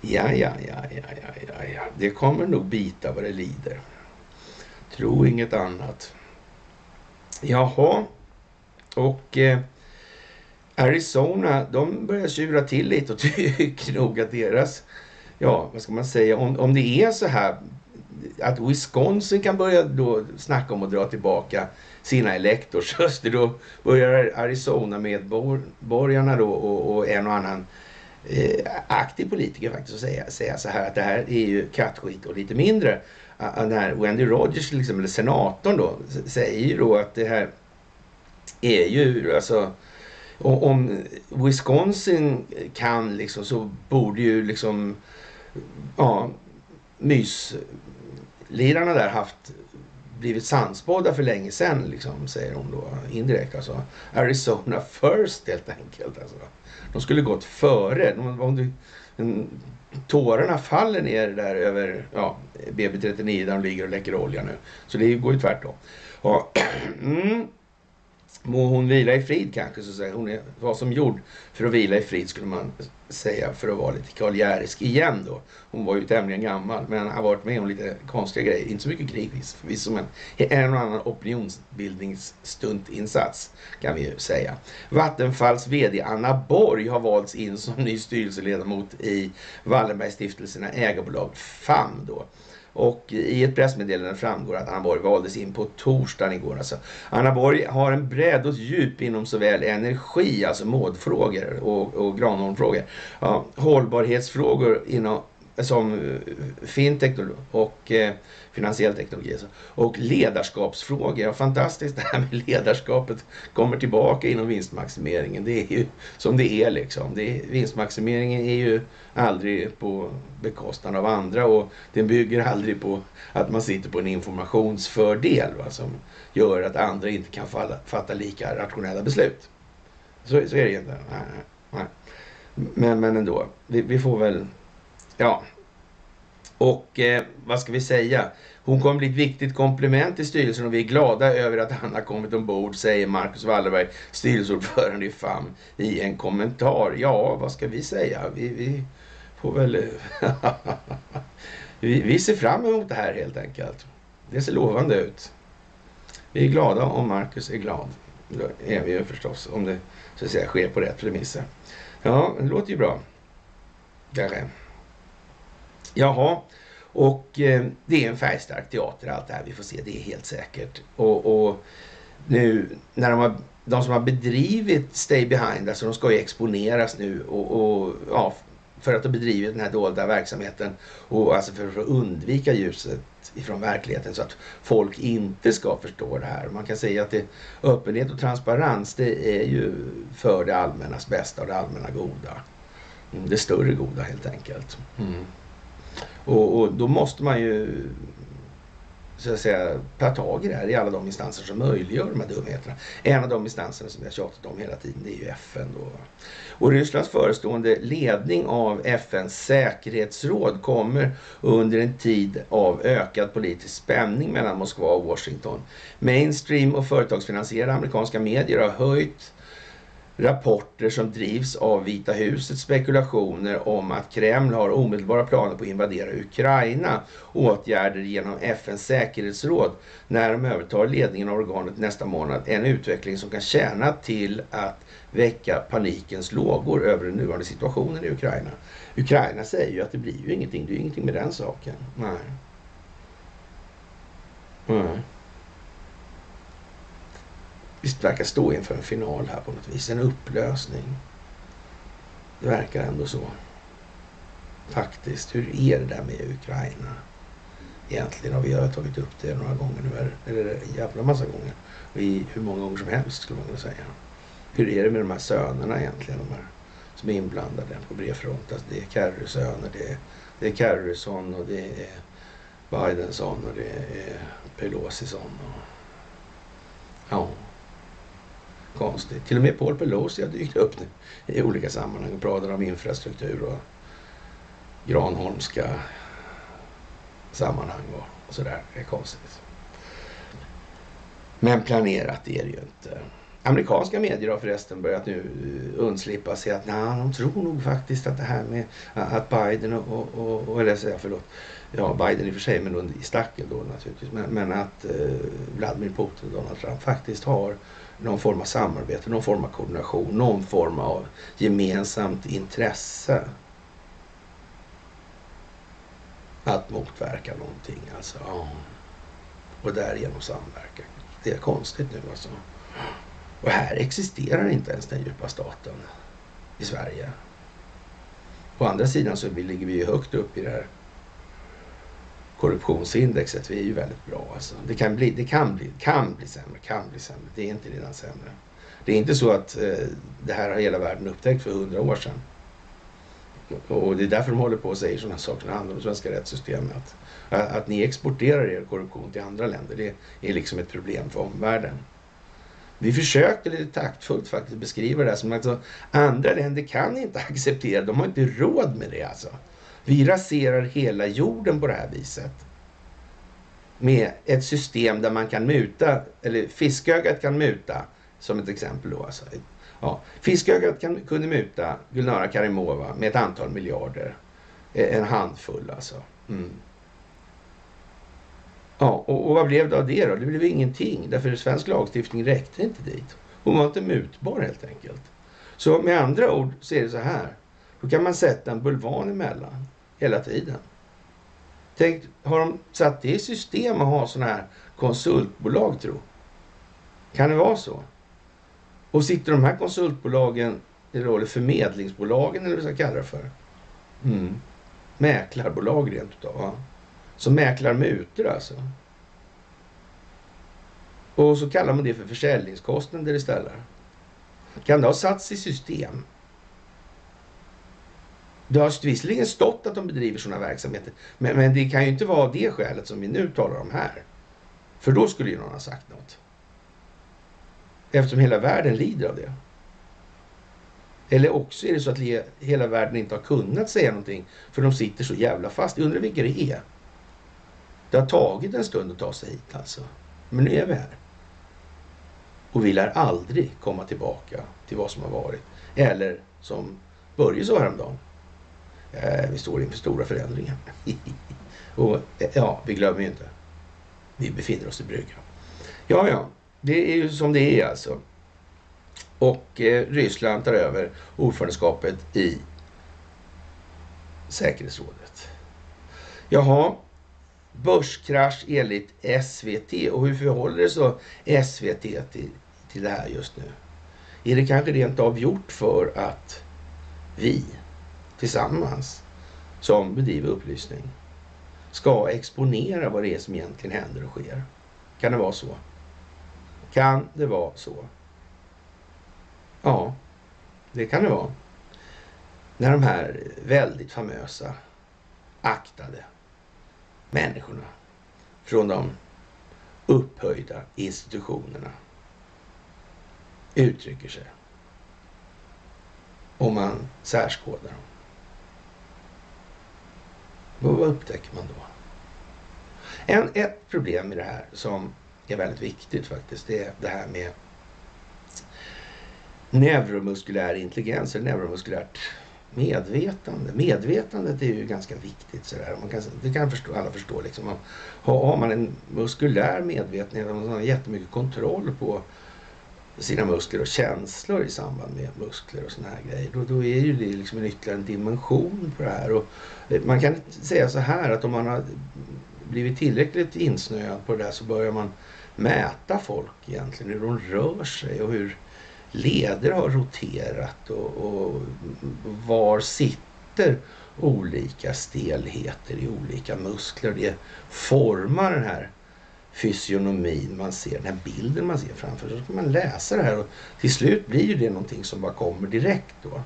ja, ja, ja, ja, ja, ja. Det kommer nog bita vad det lider. Tro inget annat. Jaha. Och eh, Arizona, de börjar tjura till lite och <laughs> tycker nog att deras, ja vad ska man säga, om, om det är så här att Wisconsin kan börja då snacka om att dra tillbaka sina elektorsröster, då börjar Arizona-medborgarna då och, och, en och annan eh, aktiv politiker faktiskt att säga, säga så här att det här är ju kattskit och lite mindre. Ah, ah, när Wendy Rogers, liksom, eller senatorn då, säger ju då att det här är ju alltså om Wisconsin kan liksom så borde ju liksom ja, mys... Lirarna där haft blivit sannspådda för länge sedan, liksom, säger hon då indirekt. Alltså, Arizona first helt enkelt. Alltså. De skulle gått före. Om du, tårarna faller ner där över ja, BB39 där de ligger och läcker olja nu. Så det går ju tvärtom. Och, <clears throat> mm, Må hon vila i frid kanske, så säger hon är, var som gjord för att vila i frid skulle man säga för att vara lite karljärisk igen då. Hon var ju tämligen gammal men har varit med om lite konstiga grejer. Inte så mycket krig förvisso men en och annan opinionsbildningsstuntinsats kan vi ju säga. Vattenfalls VD Anna Borg har valts in som ny styrelseledamot i Wallenbergstiftelserna ägarbolag FAM då. Och i ett pressmeddelande framgår att Anna Borg valdes in på torsdagen igår. Alltså, Anna Borg har en bredd och ett djup inom såväl energi, alltså modfrågor och, och Granholmfrågor, ja, hållbarhetsfrågor inom som eh, fintech och och finansiell teknologi. Alltså. Och ledarskapsfrågor. Ja, fantastiskt det här med ledarskapet kommer tillbaka inom vinstmaximeringen. Det är ju som det är liksom. Det är, vinstmaximeringen är ju aldrig på bekostnad av andra och den bygger aldrig på att man sitter på en informationsfördel va, som gör att andra inte kan falla, fatta lika rationella beslut. Så, så är det ju inte. Nej, nej. Men, men ändå, vi, vi får väl Ja. Och eh, vad ska vi säga? Hon kommer bli ett viktigt komplement till styrelsen och vi är glada över att han har kommit ombord, säger Marcus Wallenberg, styrelseordförande i FAM, i en kommentar. Ja, vad ska vi säga? Vi, vi får väl... <laughs> vi, vi ser fram emot det här helt enkelt. Det ser lovande ut. Vi är glada om Marcus är glad. Det är vi ju förstås, om det så att säga, sker på rätt premisser. Ja, det låter ju bra. Kanske. Jaha, och eh, det är en färgstark teater allt det här. Vi får se, det är helt säkert. Och, och nu när de, har, de som har bedrivit Stay Behind, alltså de ska ju exponeras nu och, och ja, för att ha bedrivit den här dolda verksamheten och alltså för att undvika ljuset ifrån verkligheten så att folk inte ska förstå det här. Man kan säga att det, öppenhet och transparens det är ju för det allmännas bästa och det allmänna goda. Mm, det större goda helt enkelt. Mm. Och, och, då måste man ju så att säga ta tag i det här i alla de instanser som möjliggör de här dumheterna. En av de instanserna som vi har tjatat om hela tiden det är ju FN då. Och Rysslands förestående ledning av FNs säkerhetsråd kommer under en tid av ökad politisk spänning mellan Moskva och Washington. Mainstream och företagsfinansierade amerikanska medier har höjt rapporter som drivs av Vita husets spekulationer om att Kreml har omedelbara planer på att invadera Ukraina. Åtgärder genom FNs säkerhetsråd när de övertar ledningen av organet nästa månad. En utveckling som kan tjäna till att väcka panikens lågor över den nuvarande situationen i Ukraina. Ukraina säger ju att det blir ju ingenting. Det är ju ingenting med den saken. Nej. Nej visst verkar stå inför en final här på något vis. En upplösning. Det verkar ändå så. Faktiskt. Hur är det där med Ukraina? Egentligen. har vi har tagit upp det några gånger nu. Eller en jävla massa gånger. I hur många gånger som helst skulle man kunna säga. Hur är det med de här sönerna egentligen? De här som är inblandade på bred front. Alltså det är Kerrys söner. Det är, det är Kerryson och det är Bidenson och det är Pelosison. Och, ja konstigt. Till och med Paul Pelosi har dykt upp nu i olika sammanhang och pratar om infrastruktur och Granholmska sammanhang och, sådär. Det är konstigt. Men planerat är det ju inte. Amerikanska medier har förresten börjat nu eh, undslippa sig att nej, de tror nog faktiskt att det här med att Biden och, och, och eller säga förlåt, ja Biden i och för sig men i stackel då naturligtvis, men, men att eh, Vladimir Putin och Donald Trump faktiskt har någon form av samarbete, någon form av koordination, någon form av gemensamt intresse. Att motverka någonting alltså. Ja. Och därigenom samverka. Det är konstigt nu alltså. Och här existerar inte ens den djupa staten i Sverige. Å andra sidan så ligger vi ju högt upp i det här korruptionsindexet. Vi är ju väldigt bra alltså. Det kan bli, det kan bli, kan bli sämre, kan bli sämre. Det är inte redan sämre. Det är inte så att eh, det här har hela världen upptäckt för hundra år sedan. Och det är därför de håller på och säger sådana saker när det handlar om svenska rättssystemet. Att, att ni exporterar er korruption till andra länder, det är liksom ett problem för omvärlden. Vi försökte lite taktfullt faktiskt beskriva det här som att alltså, andra länder kan inte <laughs> acceptera, de har inte råd med det alltså. Vi raserar hela jorden på det här viset. Med ett system där man kan muta, eller fiskögat kan muta, som ett exempel då alltså. Ja, fiskögat kan, kunde muta Gulnara Karimova med ett antal miljarder. Eh, en handfull alltså. Mm. Ja, och, och, vad blev det av det då? Det blev ingenting därför svensk lagstiftning räckte inte dit. Hon var inte mutbar helt enkelt. Så med andra ord så är det så här. Då kan man sätta en bulvan emellan hela tiden. Tänk, har de satt det i system att ha sådana här konsultbolag tro? Kan det vara så? Och sitter de här konsultbolagen, eller förmedlingsbolagen eller vad vi ska kalla det för? Mm. Mäklarbolag rent utav. Ja. Som mäklar mutor alltså. Och så kallar man det för försäljningskostnader istället. Kan det ha satts i system? Det har visserligen stått att de bedriver sådana verksamheter, men, men det kan ju inte vara det skälet som vi nu talar om här. För då skulle ju någon ha sagt något. Eftersom hela världen lider av det. Eller också är det så att hela världen inte har kunnat säga någonting för de sitter så jävla fast. Jag undrar vilka det är. Det har tagit en stund att ta sig hit alltså. Men nu är vi här. Och vi lär aldrig komma tillbaka till vad som har varit. Eller som Börje sa häromdagen. Eh, vi står inför stora förändringar. <laughs> och eh, ja, vi glömmer ju inte. Vi befinner oss i bryggan. Ja, ja, det är ju som det är alltså. Och eh, Ryssland tar över ordförandeskapet i säkerhetsrådet. Jaha, börskrasch enligt SVT. Och hur förhåller det sig SVT till, till det här just nu? Är det kanske rent av gjort för att vi tillsammans som bedriver upplysning ska exponera vad det är som egentligen händer och sker? Kan det vara så? Kan det vara så? Ja, det kan det vara. När de här väldigt famösa, aktade människorna från de upphöjda institutionerna uttrycker sig. Om man särskådar dem. Vad upptäcker man då? En, ett problem i det här som är väldigt viktigt faktiskt, det är det här med neuromuskulär intelligens, eller neuromuskulärt medvetande. Medvetandet är ju ganska viktigt. Sådär. Man kan, det kan förstå, alla förstå. Liksom. Har, har man en muskulär medvetenhet, man har jättemycket kontroll på sina muskler och känslor i samband med muskler och såna här grejer. Då, då är ju det liksom en ytterligare en dimension på det här. Och eh, man kan säga så här att om man har blivit tillräckligt insnöad på det där så börjar man mäta folk egentligen, hur de rör sig och hur leder har roterat och, och var sitter olika stelheter i olika muskler. Det formar den här fysionomin man ser, den här bilden man ser framför sig. Så kan man läsa det här och till slut blir ju det någonting som bara kommer direkt då.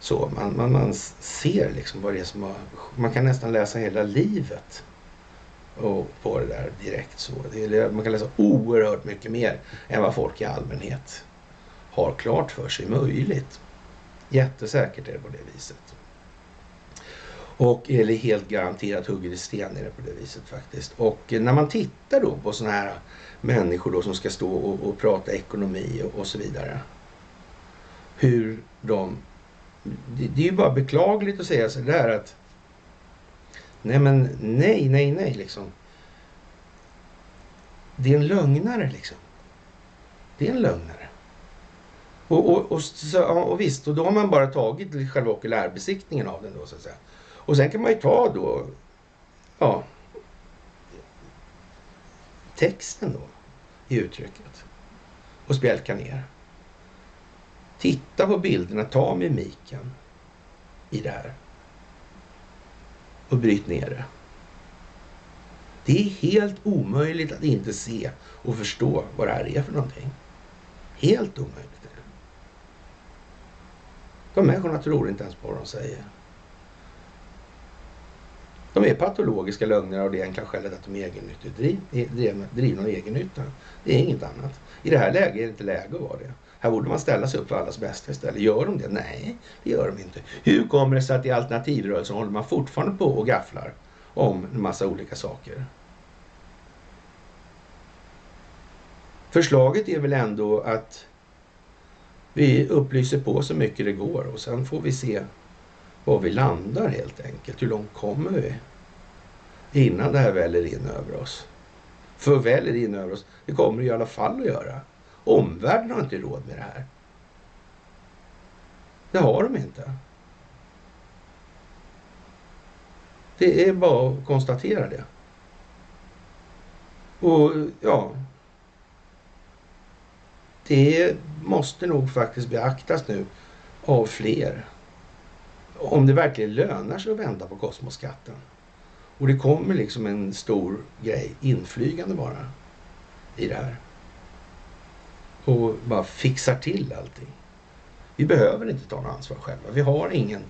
Så man, man, man ser liksom vad det är som har, man kan nästan läsa hela livet och på det där direkt så. Det, man kan läsa oerhört mycket mer än vad folk i allmänhet har klart för sig möjligt. Jättesäkert är det på det viset. Och, eller helt garanterat hugger i sten är det på det viset faktiskt. Och eh, när man tittar då på sådana här människor då som ska stå och, och prata ekonomi och, och, så vidare. Hur de... Det, det är ju bara beklagligt att säga så där att Nej men nej, nej, nej liksom. Det är en lögnare liksom. Det är en lögnare. Och, och, och, så, och visst, och då har man bara tagit själva okulärbesiktningen av den då så att säga. Och sen kan man ju ta då, ja, texten då i uttrycket och spjälka ner. Titta på bilderna, ta mimiken i det här och bryt ner det. Det är helt omöjligt att inte se och förstå vad det här är för någonting. Helt omöjligt. De människorna tror inte ens på vad de säger. De är patologiska lögner av det enkla skälet att de är egennyttigt eh, drivna av egennytta. Det är inget annat. I det här läget är det inte läge att vara det. Här borde man ställa sig upp för allas bästa istället. Gör de det? Nej, det gör de inte. Hur kommer det sig att i alternativrörelsen håller man fortfarande på och gafflar om en massa olika saker? Förslaget är väl ändå att vi upplyser på så mycket det går och sen får vi se var vi landar helt enkelt. Hur långt kommer vi? Innan det här väller in över oss. För väller in över oss, det kommer det i alla fall att göra. Omvärlden har inte råd med det här. Det har de inte. Det är bara att konstatera det. Och ja, det måste nog faktiskt beaktas nu av fler. Om det verkligen lönar sig att vända på kosmoskatten. Och det kommer liksom en stor grej inflygande bara i det här. Och bara fixar till allting. Vi behöver inte ta något ansvar själva. Vi har ingen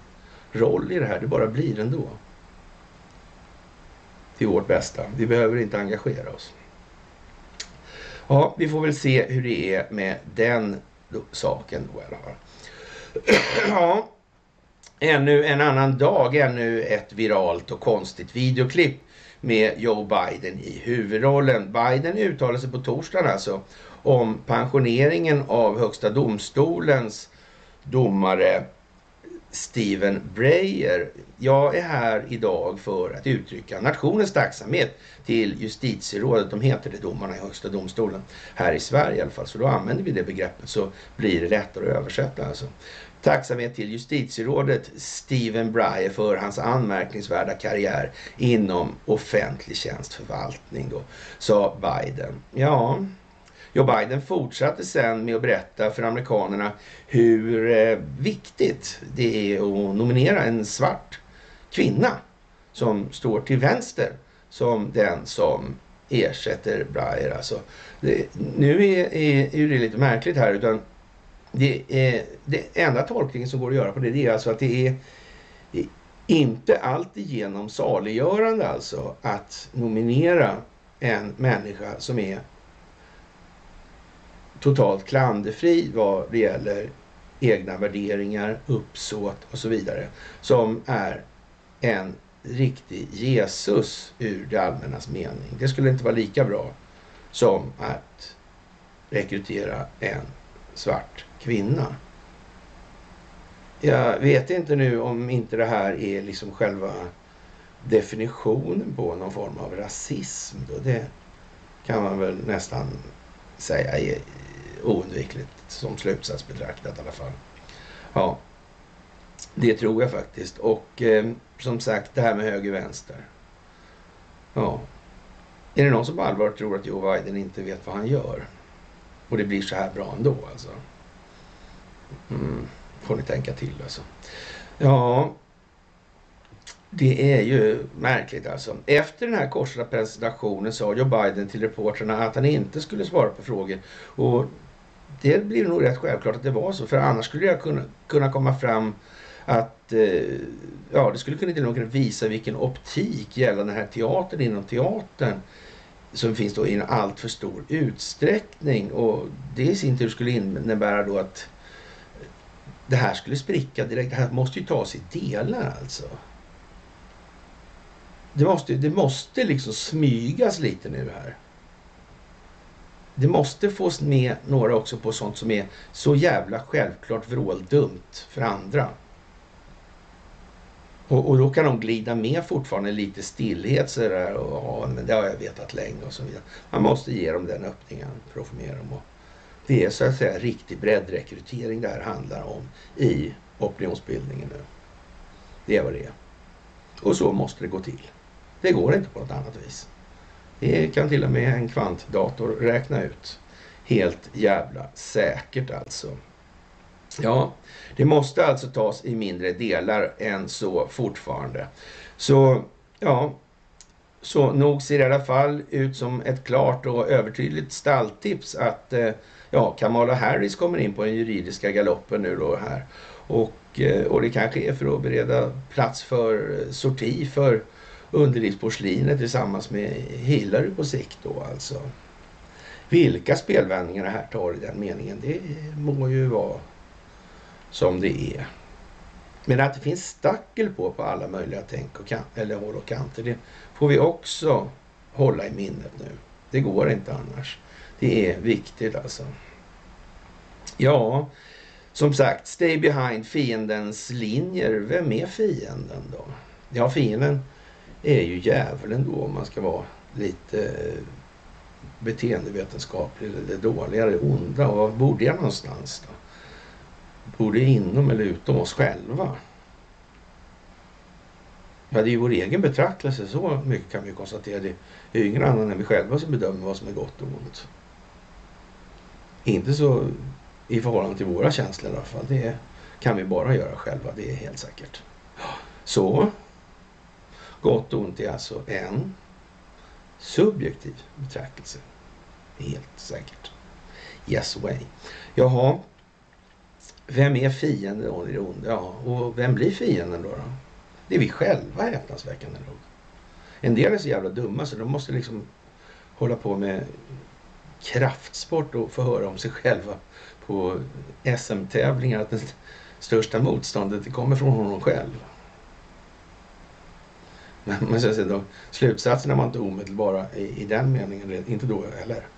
roll i det här. Det bara blir ändå. Till vårt bästa. Vi behöver inte engagera oss. Ja, vi får väl se hur det är med den saken då i alla fall. <clears throat> ja, ännu en annan dag, ännu ett viralt och konstigt videoklipp med Joe Biden i huvudrollen. Biden uttalade sig på torsdagen alltså om pensioneringen av Högsta domstolens domare Steven Breyer. Jag är här idag för att uttrycka nationens tacksamhet till justitierådet. De heter det domarna i Högsta domstolen. Här i Sverige i alla fall. Så då använder vi det begreppet så blir det lättare att översätta. Alltså. Tacksamhet till justitierådet Steven Breyer för hans anmärkningsvärda karriär inom offentlig tjänstförvaltning då, sa Biden. Ja, Joe Biden fortsatte sen med att berätta för amerikanerna hur eh, viktigt det är att nominera en svart kvinna som står till vänster som den som ersätter Breyer. Alltså, det, nu är, är, är det lite märkligt här utan det, eh, det enda tolkningen som går att göra på det, det är alltså att det är inte alltigenom saliggörande alltså att nominera en människa som är totalt klanderfri vad det gäller egna värderingar, uppsåt och så vidare. Som är en riktig Jesus ur det allmännas mening. Det skulle inte vara lika bra som att rekrytera en svart kvinna. Jag vet inte nu om inte det här är liksom själva definitionen på någon form av rasism. Då. Det kan man väl nästan säga är oundvikligt som slutsats betraktat i alla fall. Ja, det tror jag faktiskt. Och eh, som sagt, det här med höger-vänster. Ja, är det någon som på allvar tror att Joe Biden inte vet vad han gör? Och det blir så här bra ändå alltså. Mm, får ni tänka till alltså. Ja, det är ju märkligt alltså. Efter den här korta presentationen sa Joe Biden till reportrarna att han inte skulle svara på frågor. Och det blir nog rätt självklart att det var så. För annars skulle jag kunna, kunna komma fram att eh, ja, det skulle kunna till och med visa vilken optik gällande den här teatern inom teatern som finns då i en alltför stor utsträckning. Och det i sin tur skulle innebära då att det här skulle spricka direkt. Det här måste ju tas i delar alltså. Det måste, det måste liksom smygas lite nu här det måste fås med några också på sånt som är så jävla självklart vråldumt för andra. Och, och, då kan de glida med fortfarande lite stillhet sådär och ja, men det har jag vetat länge och så vidare. Man måste ge dem den öppningen för att få med dem. Och det är så att säga riktig breddrekrytering det här handlar om i opinionsbildningen nu. Det är vad det är. Och så måste det gå till. Det går inte på något annat vis. Det kan till och med en kvantdator räkna ut. Helt jävla säkert alltså. Ja, det måste alltså tas i mindre delar än så fortfarande. Så, ja, så nog ser det i alla fall ut som ett klart och övertydligt stalltips att eh, ja, Kamala Harris kommer in på den juridiska galoppen nu då här. Och, eh, och det kanske är för att bereda plats för eh, sorti för underlivsporslinet tillsammans med Hillary på sikt då alltså. Vilka spelvändningar det här tar i den meningen, det må ju vara som det är. Men att det finns stackel på på alla möjliga tänk och kan, eller håll och kanter, det får vi också hålla i minnet nu. Det går inte annars. Det är viktigt alltså. Ja, som sagt, stay behind fiendens linjer. Vem är fienden då? Ja, fienden är ju djävulen då om man ska vara lite eh, beteendevetenskaplig. Det dåliga, det onda. Och var bor det någonstans då? Bor det inom eller utom oss själva? Ja, det är ju vår egen betraktelse. Så mycket kan vi konstatera. Det är ju ingen annan än vi själva som bedömer vad som är gott och ont. Inte så i förhållande till våra känslor i alla fall. Det kan vi bara göra själva, det är helt säkert. Så, gott och ont är alltså en subjektiv betraktelse. Helt säkert. Yes way. Jaha, vem är fienden då i det onda? Ja, och vem blir fienden då? då? Det är vi själva häpnadsväckande nog. En del är så jävla dumma så de måste liksom hålla på med kraftsport att få höra om sig själva på SM-tävlingar att det största motståndet kommer från honom själv. Men, men så då, slutsatserna var inte omedelbara i, i den meningen, inte då heller.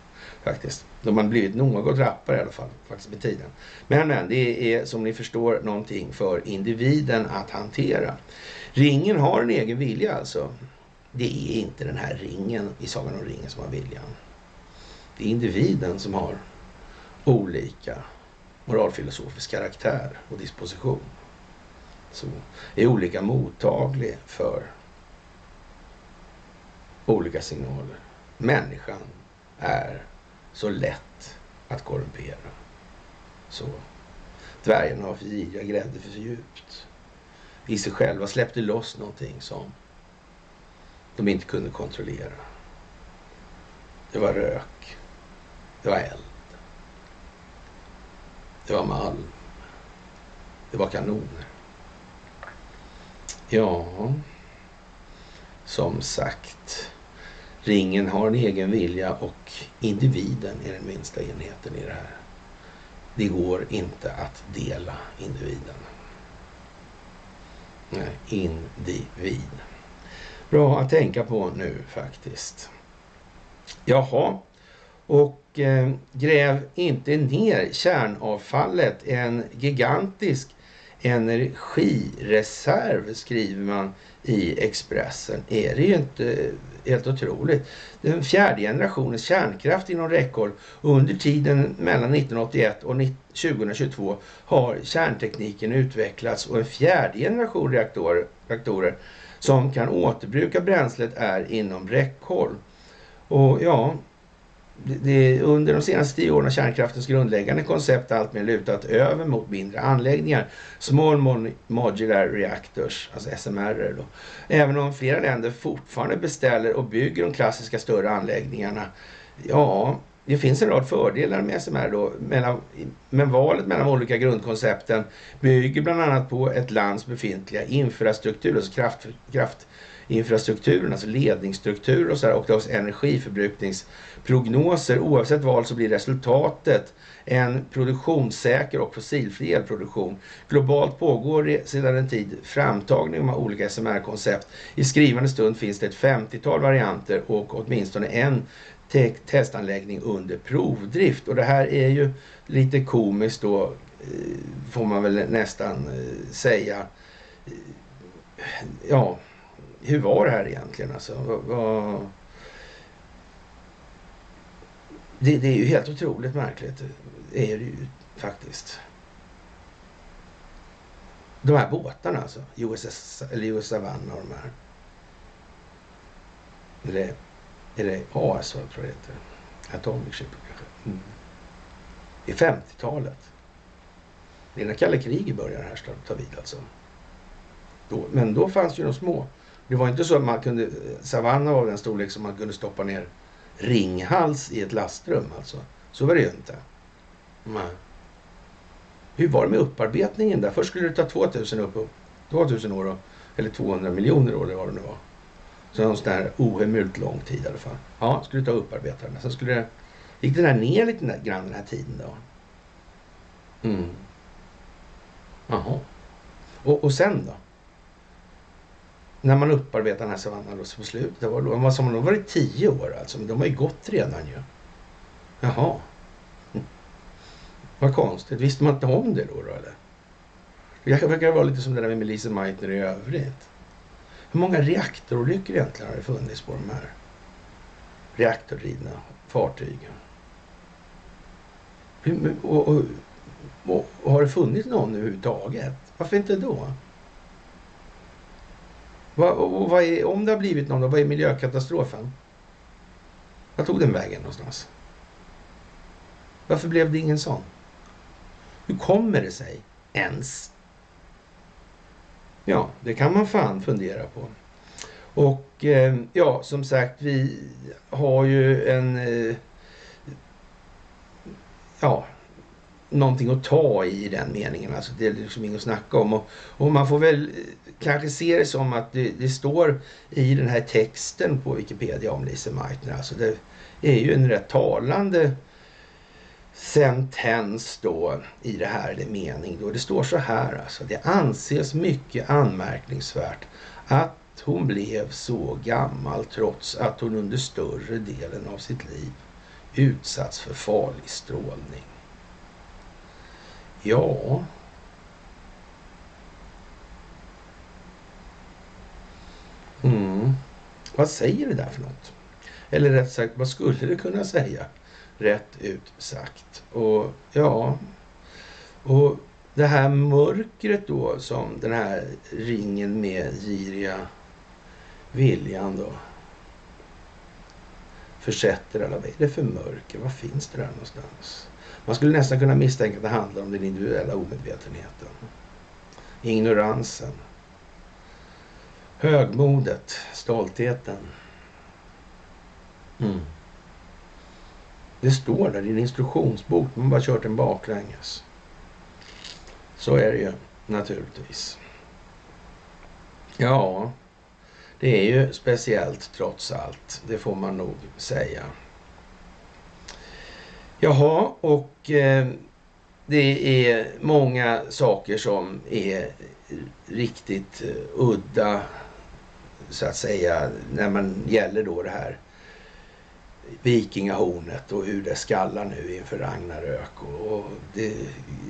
Faktiskt. De har blivit något rappare i alla fall, faktiskt med tiden. Men, men, det är som ni förstår någonting för individen att hantera. Ringen har en egen vilja alltså. Det är inte den här ringen i Sagan om ringen som har viljan. Det är individen som har olika moralfilosofisk karaktär och disposition. Så är olika mottaglig för olika signaler. Människan är så lätt att korrumpera. Så. Dvärgarna har för giriga, grävde för djupt. I sig själva släppte loss någonting som de inte kunde kontrollera. Det var rök. Det var eld. Det var malm. Det var kanoner. Ja, som sagt. Ringen har en egen vilja och individen är den minsta enheten i det här. Det går inte att dela individen. Nej, individ. Bra att tänka på nu faktiskt. Jaha, och eh, gräv inte ner kärnavfallet. En gigantisk energireserv skriver man i Expressen. Är det ju inte helt otroligt. Den fjärde generationens kärnkraft inom räckhåll. Under tiden mellan 1981 och 2022 har kärntekniken utvecklats och en fjärde generation reaktorer, reaktorer som kan återbruka bränslet är inom räckhåll. Och ja, det, under de senaste tio åren har kärnkraftens grundläggande koncept alltmer lutat över mot mindre anläggningar. Small Modular Reactors, alltså SMR. Då. Även om flera länder fortfarande beställer och bygger de klassiska större anläggningarna. Ja, det finns en rad fördelar med SMR då, mellan, men valet mellan de olika grundkoncepten bygger bland annat på ett lands befintliga infrastruktur, alltså kraft, kraftinfrastrukturen, alltså ledningsstruktur och så här, och deras prognoser, Oavsett val så blir resultatet en produktionssäker och fossilfri elproduktion. Globalt pågår sedan en tid framtagning av olika SMR-koncept. I skrivande stund finns det ett 50-tal varianter och åtminstone en te testanläggning under provdrift. Och det här är ju lite komiskt då, eh, får man väl nästan eh, säga. Eh, ja, hur var det här egentligen? Alltså, vad, det, det, är ju helt otroligt märkligt. Det är det ju faktiskt. De här båtarna alltså. USS, eller US Savannah och de här. Eller är det AS tror jag det heter. Atomic Ship kanske. Mm. Är 50-talet. Det är när kalla kriget börjar här ska ta vid alltså. Då, men då fanns ju de små. Det var inte så att man kunde, Savanna var den storlek som man kunde stoppa ner Ringhals i ett lastrum alltså. Så var det ju inte. Nej. Hur var det med upparbetningen där? Först skulle det ta 2000, upp, 2000 år, eller 200 miljoner år eller vad det nu var. Så någon sån där ohemult lång tid i alla fall. Ja, skulle ta upparbeta den. Sen skulle det, gick den här ner lite grann den här tiden då. Mm. Jaha. Och, och sen då? När man upparbetar den här savannen då på slutet. Det var då, vad som, de varit tio år alltså. Men de har ju gått redan ju. Jaha. <laughs> Vad konstigt. Visste man inte om det då, då eller? Det verkar vara lite som det där med Melissa Meitner i övrigt. Hur många reaktorolyckor egentligen har det funnits på de här reaktordrivna fartygen? Och, och, och, och, har det funnits någon överhuvudtaget? Varför inte då? Va, och vad är, om det har blivit någon, då, vad är miljökatastrofen? Vad tog den vägen någonstans? Varför blev det ingen sån? Hur kommer det sig ens Ja, det kan man fan fundera på. Och eh, ja, som sagt, vi har ju en... Eh, ja, någonting att ta i den meningen. Alltså det är liksom inget att snacka om. Och, och man får väl eh, kanske se det som att det, det, står i den här texten på Wikipedia om Lise Meitner. Alltså det är ju en rätt talande sentens då i det här, eller mening då. Det står så här alltså. Det anses mycket anmärkningsvärt att hon blev så gammal trots att hon under större delen av sitt liv utsatts för farlig strålning. Ja... Mm. Vad säger det där för något? Eller rätt sagt, vad skulle det kunna säga? rätt ut sagt. Och ja, och det här mörkret då som den här ringen med giriga viljan då försätter alla. Vad är det för mörker? Vad finns det där någonstans? Man skulle nästan kunna misstänka att det handlar om den individuella omedvetenheten. Ignoransen. Högmodet. Stoltheten. Mm. Det står där i en instruktionsbok. Man bara kört den baklänges. Så är det ju naturligtvis. Ja, det är ju speciellt trots allt. Det får man nog säga. Jaha, och eh, det är många saker som är riktigt eh, udda så att säga när man gäller då det här vikingahornet och hur det skallar nu inför Ragnarök. Och, och det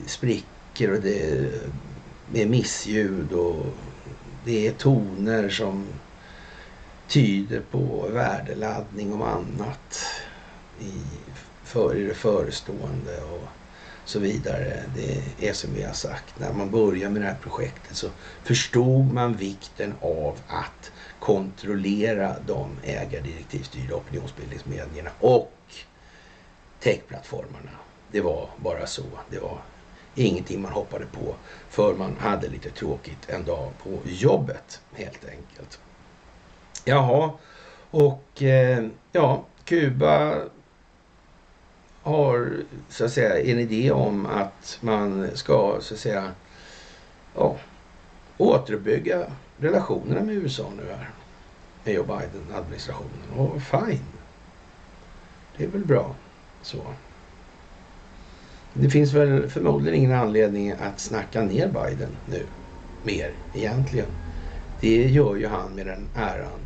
spricker och det är missljud och det är toner som tyder på värdeladdning om annat i, för, i det förestående och så vidare. Det är som vi har sagt, när man började med det här projektet så förstod man vikten av att kontrollera de ägardirektivstyrda opinionsbildningsmedierna och techplattformarna. Det var bara så. Det var ingenting man hoppade på för man hade lite tråkigt en dag på jobbet helt enkelt. Jaha, och eh, ja, Kuba har så att säga en idé om att man ska så att säga ja, återuppbygga relationerna med USA nu här. Med Joe Biden-administrationen. Och fine. Det är väl bra så. Det finns väl förmodligen ingen anledning att snacka ner Biden nu. Mer egentligen. Det gör ju han med den äran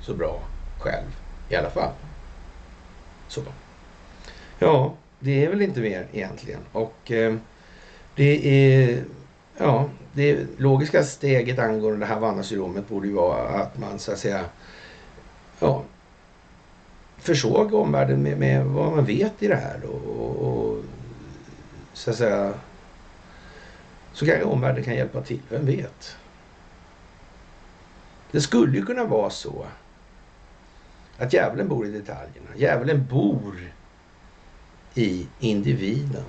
så bra själv i alla fall. Så. Ja, det är väl inte mer egentligen. Och eh, det är ja, det logiska steget angående det här Havanna-syndromet borde ju vara att man så att säga ja, försåg omvärlden med, med vad man vet i det här. då, och, och så att säga så kanske omvärlden kan hjälpa till. Vem vet? Det skulle ju kunna vara så att djävulen bor i detaljerna. Djävulen bor i individen.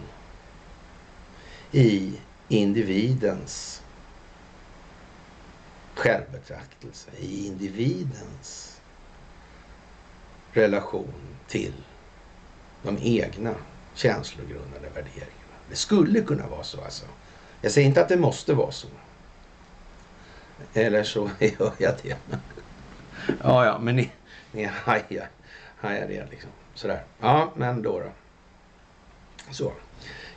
I individens självbetraktelse, i individens relation till de egna känslogrundade värderingarna. Det skulle kunna vara så alltså. Jag säger inte att det måste vara så. Eller så <laughs> gör jag det. ja, ja, men ni, ni hajar, hajar det liksom. Sådär. Ja, men då då. Så.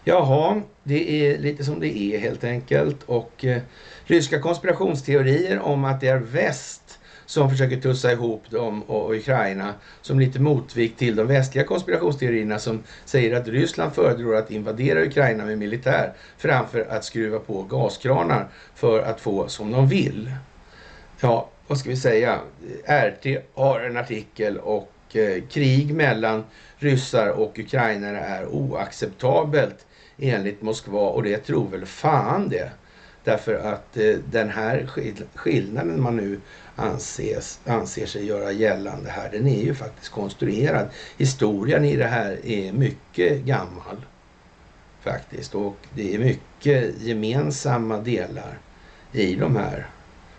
Jaha, det är lite som det är helt enkelt. Och eh, ryska konspirationsteorier om att det är väst som försöker tussa ihop dem och Ukraina som lite motvikt till de västliga konspirationsteorierna som säger att Ryssland föredrar att invadera Ukraina med militär framför att skruva på gaskranar för att få som de vill. Ja, vad ska vi säga? RT har en artikel och Eh, krig mellan ryssar och ukrainare är oacceptabelt enligt Moskva och det tror väl fan det. Därför att eh, den här skillnaden man nu anses, anser sig göra gällande här, den är ju faktiskt konstruerad. Historien i det här är mycket gammal faktiskt och det är mycket gemensamma delar i de här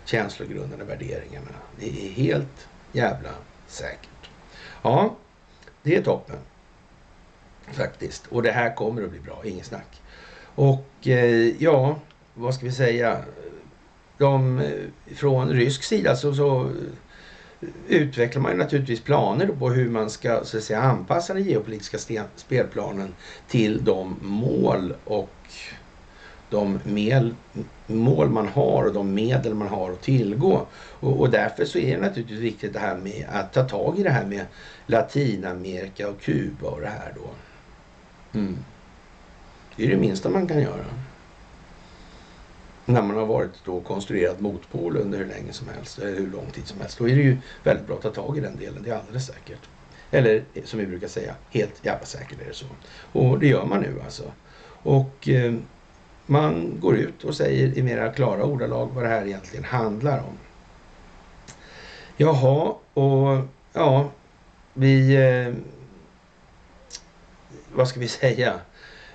känslogrundande värderingarna. Det är helt jävla säkert. Ja, det är toppen. Faktiskt. Och det här kommer att bli bra, inget snack. Och eh, ja, vad ska vi säga? De, eh, från rysk sida så, så eh, utvecklar man naturligtvis planer på hur man ska så att säga, anpassa den geopolitiska spelplanen till de mål och de mel, mål man har och de medel man har att tillgå. Och, och, därför så är det naturligtvis viktigt det här med att ta tag i det här med Latinamerika och Kuba och det här då. Mm. Det är det minsta man kan göra. När man har varit då konstruerad motpol under hur länge som helst, eller hur lång tid som helst. Då är det ju väldigt bra att ta tag i den delen, det är alldeles säkert. Eller som vi brukar säga, helt jävla säkert är det så. Och det gör man nu alltså. Och eh, man går ut och säger i mera klara ordalag vad det här egentligen handlar om. Jaha, och ja, vi... Eh, vad ska vi säga?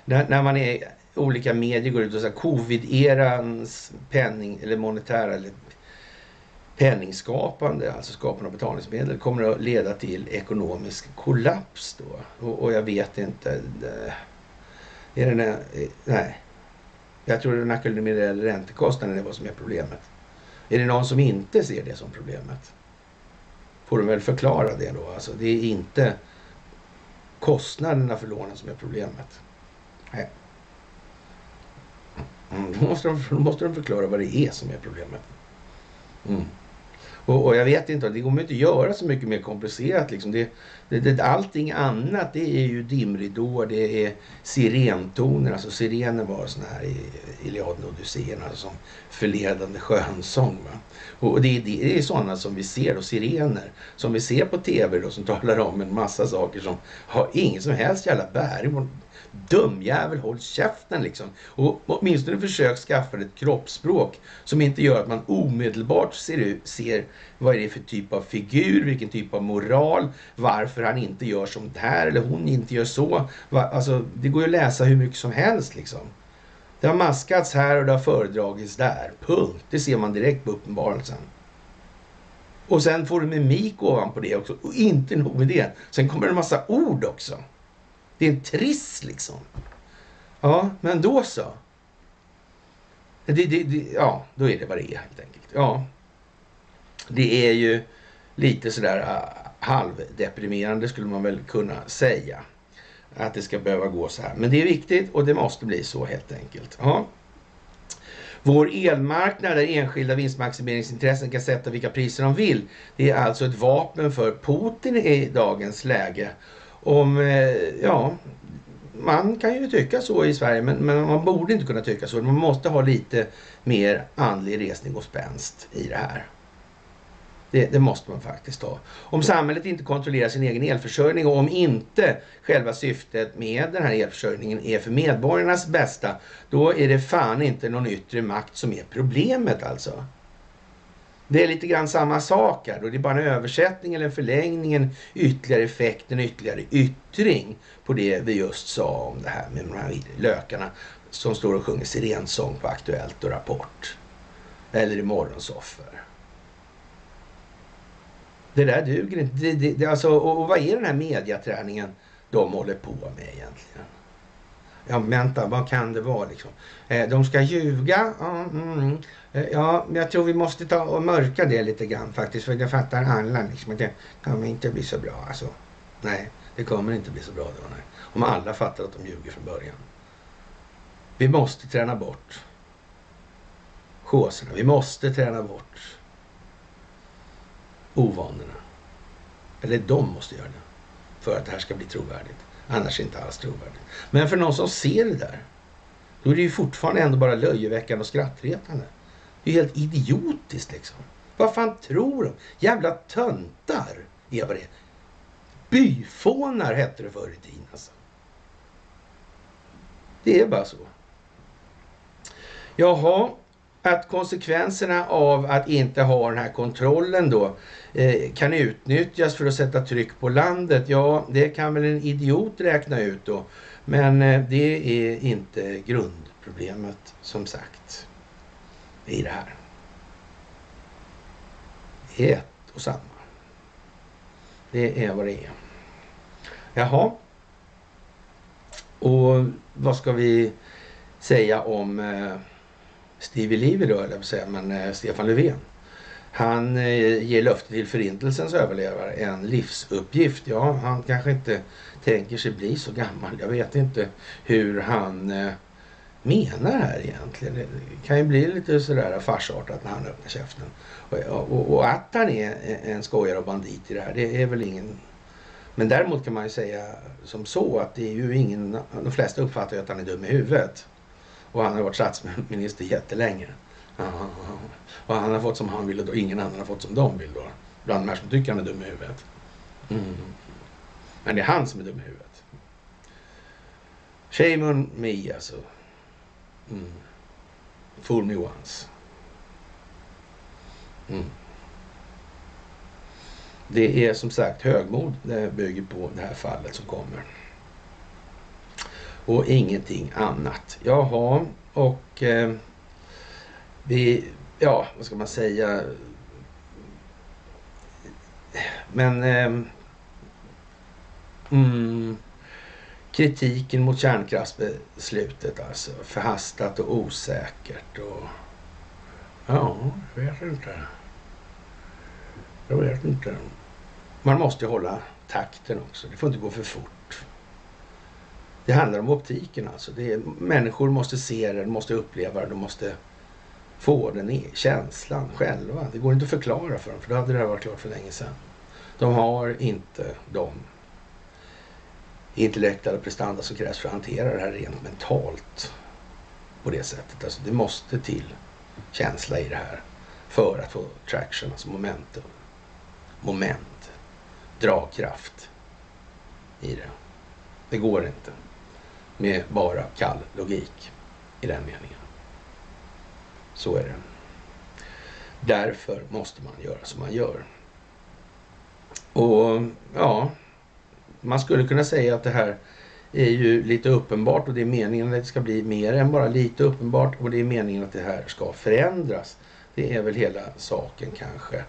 När, när man är olika medier går ut och säger covid-erans penning eller monetära eller penningskapande, alltså skapande av betalningsmedel, kommer att leda till ekonomisk kollaps då. Och, och jag vet inte. Det, är det, eh, nej, jag tror den ackumulerade räntekostnaden är vad som är problemet. Är det någon som inte ser det som problemet? Får de väl förklara det då. Alltså, det är inte kostnaderna för lånen som är problemet. Nej. Mm, då, måste de, då måste de förklara vad det är som är problemet. Mm. Och, och, jag vet inte, det går inte att göra så mycket mer komplicerat. Liksom. Det, det, det, allting annat det är ju dimridåer, det är sirentoner. Alltså sirener var såna här i Iliaden och Odysséen, alltså som förledande skönsång. Va? Och det, det är sådana som vi ser då, sirener, som vi ser på tv då, som talar om en massa saker som har ingen som helst jävla bäring Dumjävel, håll käften liksom. Och åtminstone försök skaffa ett kroppsspråk som inte gör att man omedelbart ser, ser vad är det för typ av figur, vilken typ av moral, varför han inte gör som här eller hon inte gör så. Alltså, det går ju att läsa hur mycket som helst liksom. Det har maskats här och det har föredragits där. Punkt. Det ser man direkt på uppenbarelsen. Och sen får du mimik ovanpå det också. Och inte nog med det. Sen kommer det en massa ord också. Det är en triss liksom. Ja, men då så. Det, det, det, ja, då är det vad det är helt enkelt. Ja, det är ju lite sådär uh, halvdeprimerande skulle man väl kunna säga. Att det ska behöva gå så här. Men det är viktigt och det måste bli så helt enkelt. Ja. Vår elmarknad där enskilda vinstmaximeringsintressen kan sätta vilka priser de vill. Det är alltså ett vapen för Putin i dagens läge om, eh, ja, man kan ju tycka så i Sverige men, men man borde inte kunna tycka så. Man måste ha lite mer andlig resning och spänst i det här. Det, det, måste man faktiskt ha. Om samhället inte kontrollerar sin egen elförsörjning och om inte själva syftet med den här elförsörjningen är för medborgarnas bästa, då är det fan inte någon yttre makt som är problemet alltså. Det är lite grann samma sak här då. Det är bara en översättning eller en förlängning, en ytterligare effekt, en ytterligare yttring på det vi just sa om det här med de här lökarna som står och sjunger sirensång på Aktuellt och Rapport. Eller i Morgonsoffer. Det där duger inte. Det, det, det, alltså, och, och vad är den här mediaträningen de håller på med egentligen? Ja, vänta, vad kan det vara liksom? Eh, de ska ljuga. Mm, eh, ja, jag tror vi måste ta och mörka det lite grann faktiskt. För det fattar alla liksom. Det kommer inte bli så bra alltså. Nej, det kommer inte bli så bra då. Nej. Om alla fattar att de ljuger från början. Vi måste träna bort chauserna. Vi måste träna bort ovanorna. Eller de måste göra det. För att det här ska bli trovärdigt. Annars inte alls trovärdigt. Men för någon som ser det där. Då är det ju fortfarande ändå bara löjeväckande och skrattretande. Det är ju helt idiotiskt liksom. Vad fan tror de? Jävla töntar är vad det är. Byfånar hette det förr i tiden alltså. Det är bara så. Jaha, att konsekvenserna av att inte ha den här kontrollen då eh, kan utnyttjas för att sätta tryck på landet. Ja, det kan väl en idiot räkna ut då. Men eh, det är inte grundproblemet som sagt i det här. Det är ett och samma. Det är vad det är. Jaha. Och vad ska vi säga om eh, Stevie Levy då, eller säga, men eh, Stefan Löfven. Han eh, ger löfte till förintelsens överlevare en livsuppgift. Ja, han kanske inte tänker sig bli så gammal. Jag vet inte hur han eh, menar här egentligen. Det kan ju bli lite sådär farsartat när han öppnar käften. Och, och, och, att han är en skojare och bandit i det här, det är väl ingen... Men däremot kan man ju säga som så att det är ju ingen... De flesta uppfattar ju att han är dum i huvudet. Och han har varit statsminister jättelänge. Och han har fått som han ville och ingen annan har fått som de vill då. Bland de här som tycker han är dum i huvudet. Mm. Men det är han som är dum i huvudet. Shame on me alltså. Mm. Fool me once. Mm. Det är som sagt högmod det bygger på det här fallet som kommer och ingenting annat. Jaha, och eh, vi, ja, vad ska man säga? Men eh, mm, kritiken mot kärnkraftsbeslutet alltså. Förhastat och osäkert och ja, jag vet inte. Jag vet inte. Man måste hålla takten också. Det får inte gå för fort. Det handlar om optiken alltså. Det är, människor måste se den, måste uppleva den, de måste få den känslan själva. Det går inte att förklara för dem, för då hade det här varit klart för länge sedan. De har inte de intellektuella prestanda som krävs för att hantera det här rent mentalt på det sättet. Alltså det måste till känsla i det här för att få traction, alltså momentum. Moment, dragkraft i det. Det går inte med bara kall logik i den meningen. Så är det. Därför måste man göra som man gör. Och ja, man skulle kunna säga att det här är ju lite uppenbart och det är meningen att det ska bli mer än bara lite uppenbart och det är meningen att det här ska förändras. Det är väl hela saken kanske.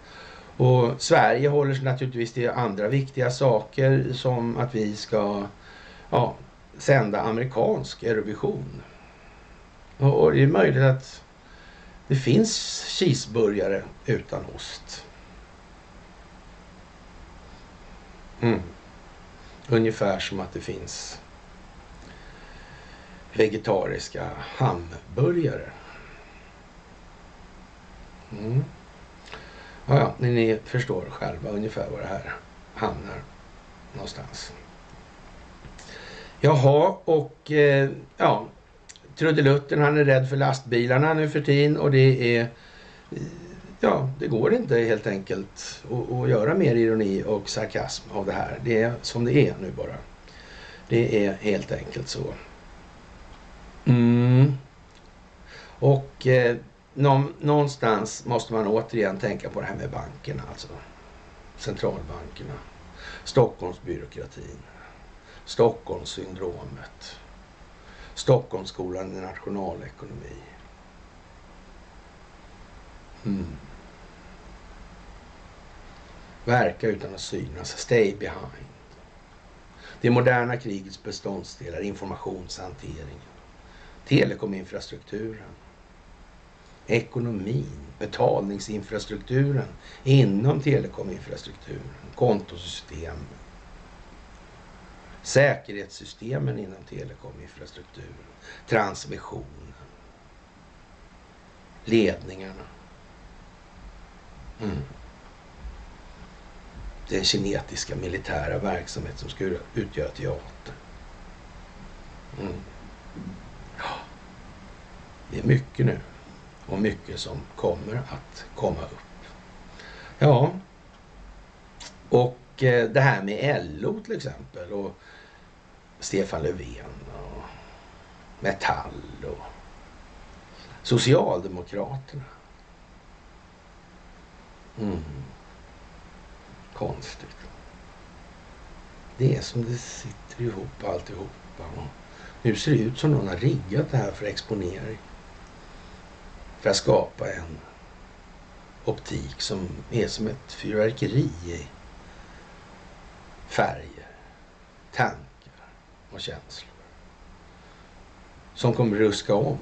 Och Sverige håller sig naturligtvis till andra viktiga saker som att vi ska ja, sända amerikansk Eurovision. Och det är möjligt att det finns cheeseburgare utan ost. Mm. Ungefär som att det finns vegetariska hamburgare. Mm. Ja, ja, ni förstår själva ungefär var det här hamnar någonstans. Jaha, och eh, ja, trudelutten han är rädd för lastbilarna nu för tiden och det är ja, det går inte helt enkelt att, göra mer ironi och sarkasm av det här. Det är som det är nu bara. Det är helt enkelt så. Mm. Och eh, någonstans måste man återigen tänka på det här med bankerna alltså. Centralbankerna. Stockholmsbyråkratin. Stockholmssyndromet. Stockholmsskolan i nationalekonomi. Mm. Verka utan att synas. Stay behind. Det moderna krigets beståndsdelar, informationshanteringen, telekominfrastrukturen, ekonomin, betalningsinfrastrukturen inom telekominfrastrukturen, kontosystem, säkerhetssystemen inom telekominfrastrukturen, transmissionen, ledningarna. Mm. Den kinetiska militära verksamhet som skulle utgöra teater. Mm. Ja. Det är mycket nu och mycket som kommer att komma upp. Ja, och eh, det här med LO till exempel och Stefan Löfven och Metall och Socialdemokraterna. Mm. Konstigt. Det är som det sitter ihop alltihopa. Och nu ser det ut som någon har riggat det här för exponering. För att skapa en optik som är som ett fyrverkeri i färger, tankar och känslor. Som kommer ruska om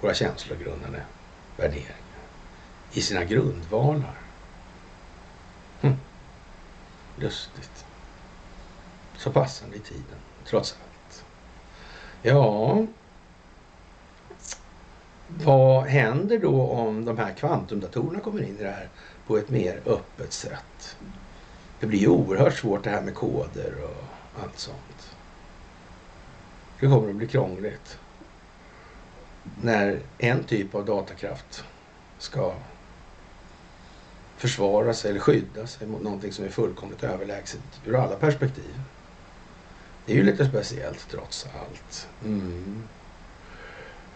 våra känslogrundande värderingar i sina grundvalar. Hm. Lustigt. Så passande i tiden, trots allt. Ja, vad händer då om de här kvantumdatorerna kommer in i det här på ett mer öppet sätt? Det blir ju oerhört svårt det här med koder och allt sånt. Det kommer att bli krångligt. När en typ av datakraft ska försvara sig eller skydda sig mot någonting som är fullkomligt överlägset ur alla perspektiv. Det är ju lite speciellt trots allt. Mm.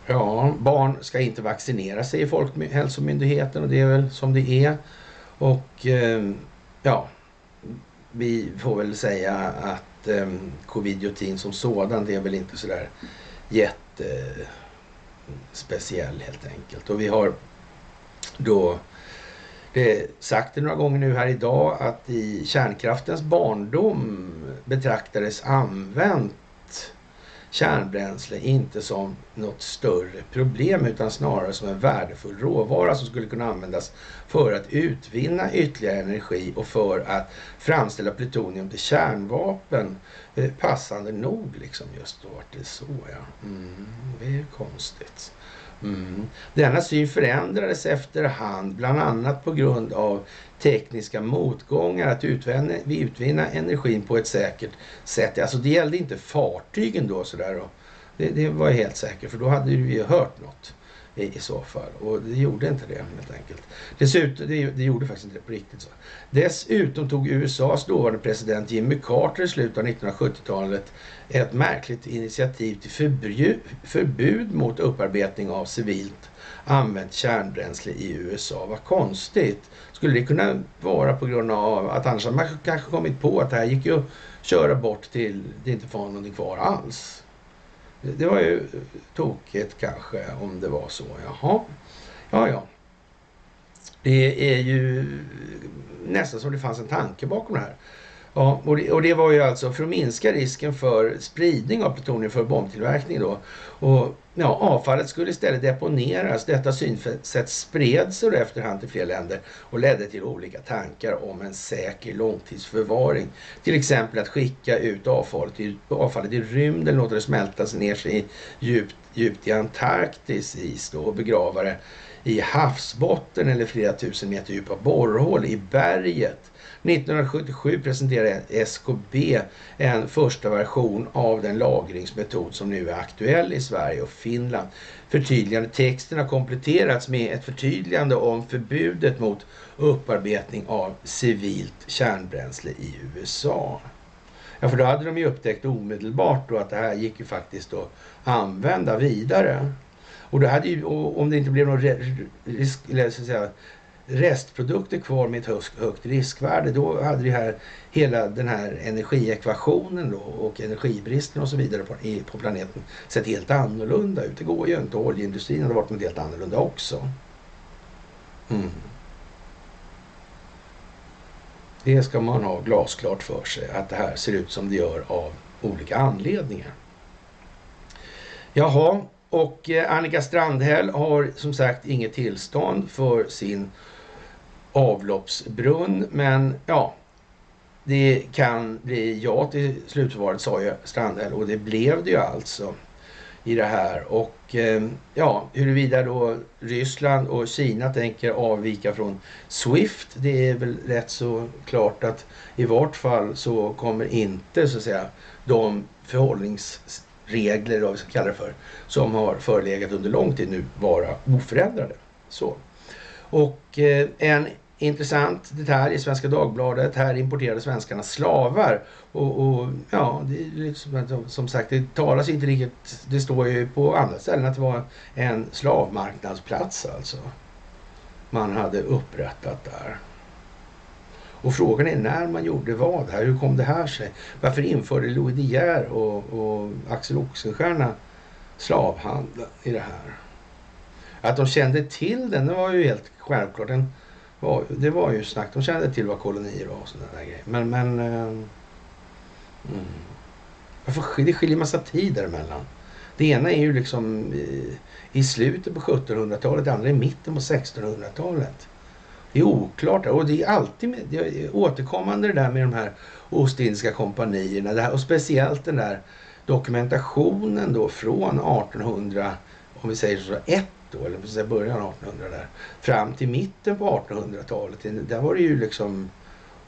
Ja, barn ska inte vaccinera sig i Folkhälsomyndigheten och det är väl som det är. Och eh, ja, vi får väl säga att eh, covidiotin som sådan det är väl inte sådär jättespeciell eh, helt enkelt. Och vi har då det sagt det några gånger nu här idag att i kärnkraftens barndom betraktades använt kärnbränsle inte som något större problem utan snarare som en värdefull råvara som skulle kunna användas för att utvinna ytterligare energi och för att framställa plutonium till kärnvapen. Eh, passande nog liksom just då vart det så ja. Mm, det är konstigt. Mm. Denna syn förändrades efterhand, bland annat på grund av tekniska motgångar, att utvinna, utvinna energin på ett säkert sätt. Alltså det gällde inte fartygen då sådär. Och det, det var jag helt säker för då hade vi ju hört något i, i så fall. Och det gjorde inte det helt enkelt. Dessutom, det, det gjorde faktiskt inte det på riktigt. så. Dessutom tog USAs dåvarande president Jimmy Carter i slutet av 1970-talet ett märkligt initiativ till förbud, förbud mot upparbetning av civilt använt kärnbränsle i USA. Vad konstigt. Skulle det kunna vara på grund av att annars hade man kanske kommit på att det här gick ju att köra bort till det inte var någonting kvar alls. Det var ju tokigt kanske om det var så. Jaha, ja ja. Det är ju nästan som det fanns en tanke bakom det här. Ja, och det, och det, var ju alltså för att minska risken för spridning av plutonium för bombtillverkning då. Och ja, avfallet skulle istället deponeras. Detta synsätt spred sig efterhand till fler länder och ledde till olika tankar om en säker långtidsförvaring. Till exempel att skicka ut avfallet i, avfallet i rymden, låta det smältas ner sig djupt, djupt i Antarktis is då, och begrava det i havsbotten eller flera tusen meter djupa borrhål i berget 1977 presenterade SKB en första version av den lagringsmetod som nu är aktuell i Sverige och Finland. Förtydligande texten har kompletterats med ett förtydligande om förbudet mot upparbetning av civilt kärnbränsle i USA. Ja, för då hade de ju upptäckt omedelbart då att det här gick ju faktiskt att använda vidare. Och, då hade ju, och om det inte blev någon risk, eller så att säga, restprodukter kvar med ett högt, högt riskvärde. Då hade det här, hela den här energiekvationen då, och energibristen och så vidare på, på planeten sett helt annorlunda ut. Det går ju inte. Oljeindustrin hade varit något helt annorlunda också. Mm. Det ska man ha glasklart för sig att det här ser ut som det gör av olika anledningar. Jaha, och eh, Annika Strandhäll har som sagt inget tillstånd för sin avloppsbrunn. Men ja, det kan bli ja till slutförvaret sa ju Strandhäll och det blev det ju alltså i det här. Och eh, ja, huruvida då Ryssland och Kina tänker avvika från Swift, det är väl rätt så klart att i vart fall så kommer inte så att säga de förhållningsregler, vad vi ska kalla det för, som har förelegat under lång tid nu vara oförändrade. Så. Och eh, en intressant detalj i Svenska Dagbladet. Här importerade svenskarna slavar. Och, och ja, det är liksom, som sagt, det talas inte riktigt. Det står ju på andra ställen att det var en slavmarknadsplats alltså. Man hade upprättat där. Och frågan är när man gjorde vad här. Hur kom det här sig? Varför införde Louis De Geer och, och Axel Oxenstierna slavhandeln i det här? Att de kände till den, det var ju helt självklart. En var, det var ju snack. De kände till vad kolonier var och sådana där grejer. Men, men... Ehm, mm. Varför, det skiljer massa tid däremellan. Det ena är ju liksom i, i slutet på 1700-talet, det andra i mitten på 1600-talet. Det är oklart och det är alltid med, det är återkommande det där med de här Ostindiska kompanierna. Det här, och speciellt den där dokumentationen då från 1800, om vi säger så, ett då, eller början av 1800 där, fram till mitten på 1800-talet. Där var det ju liksom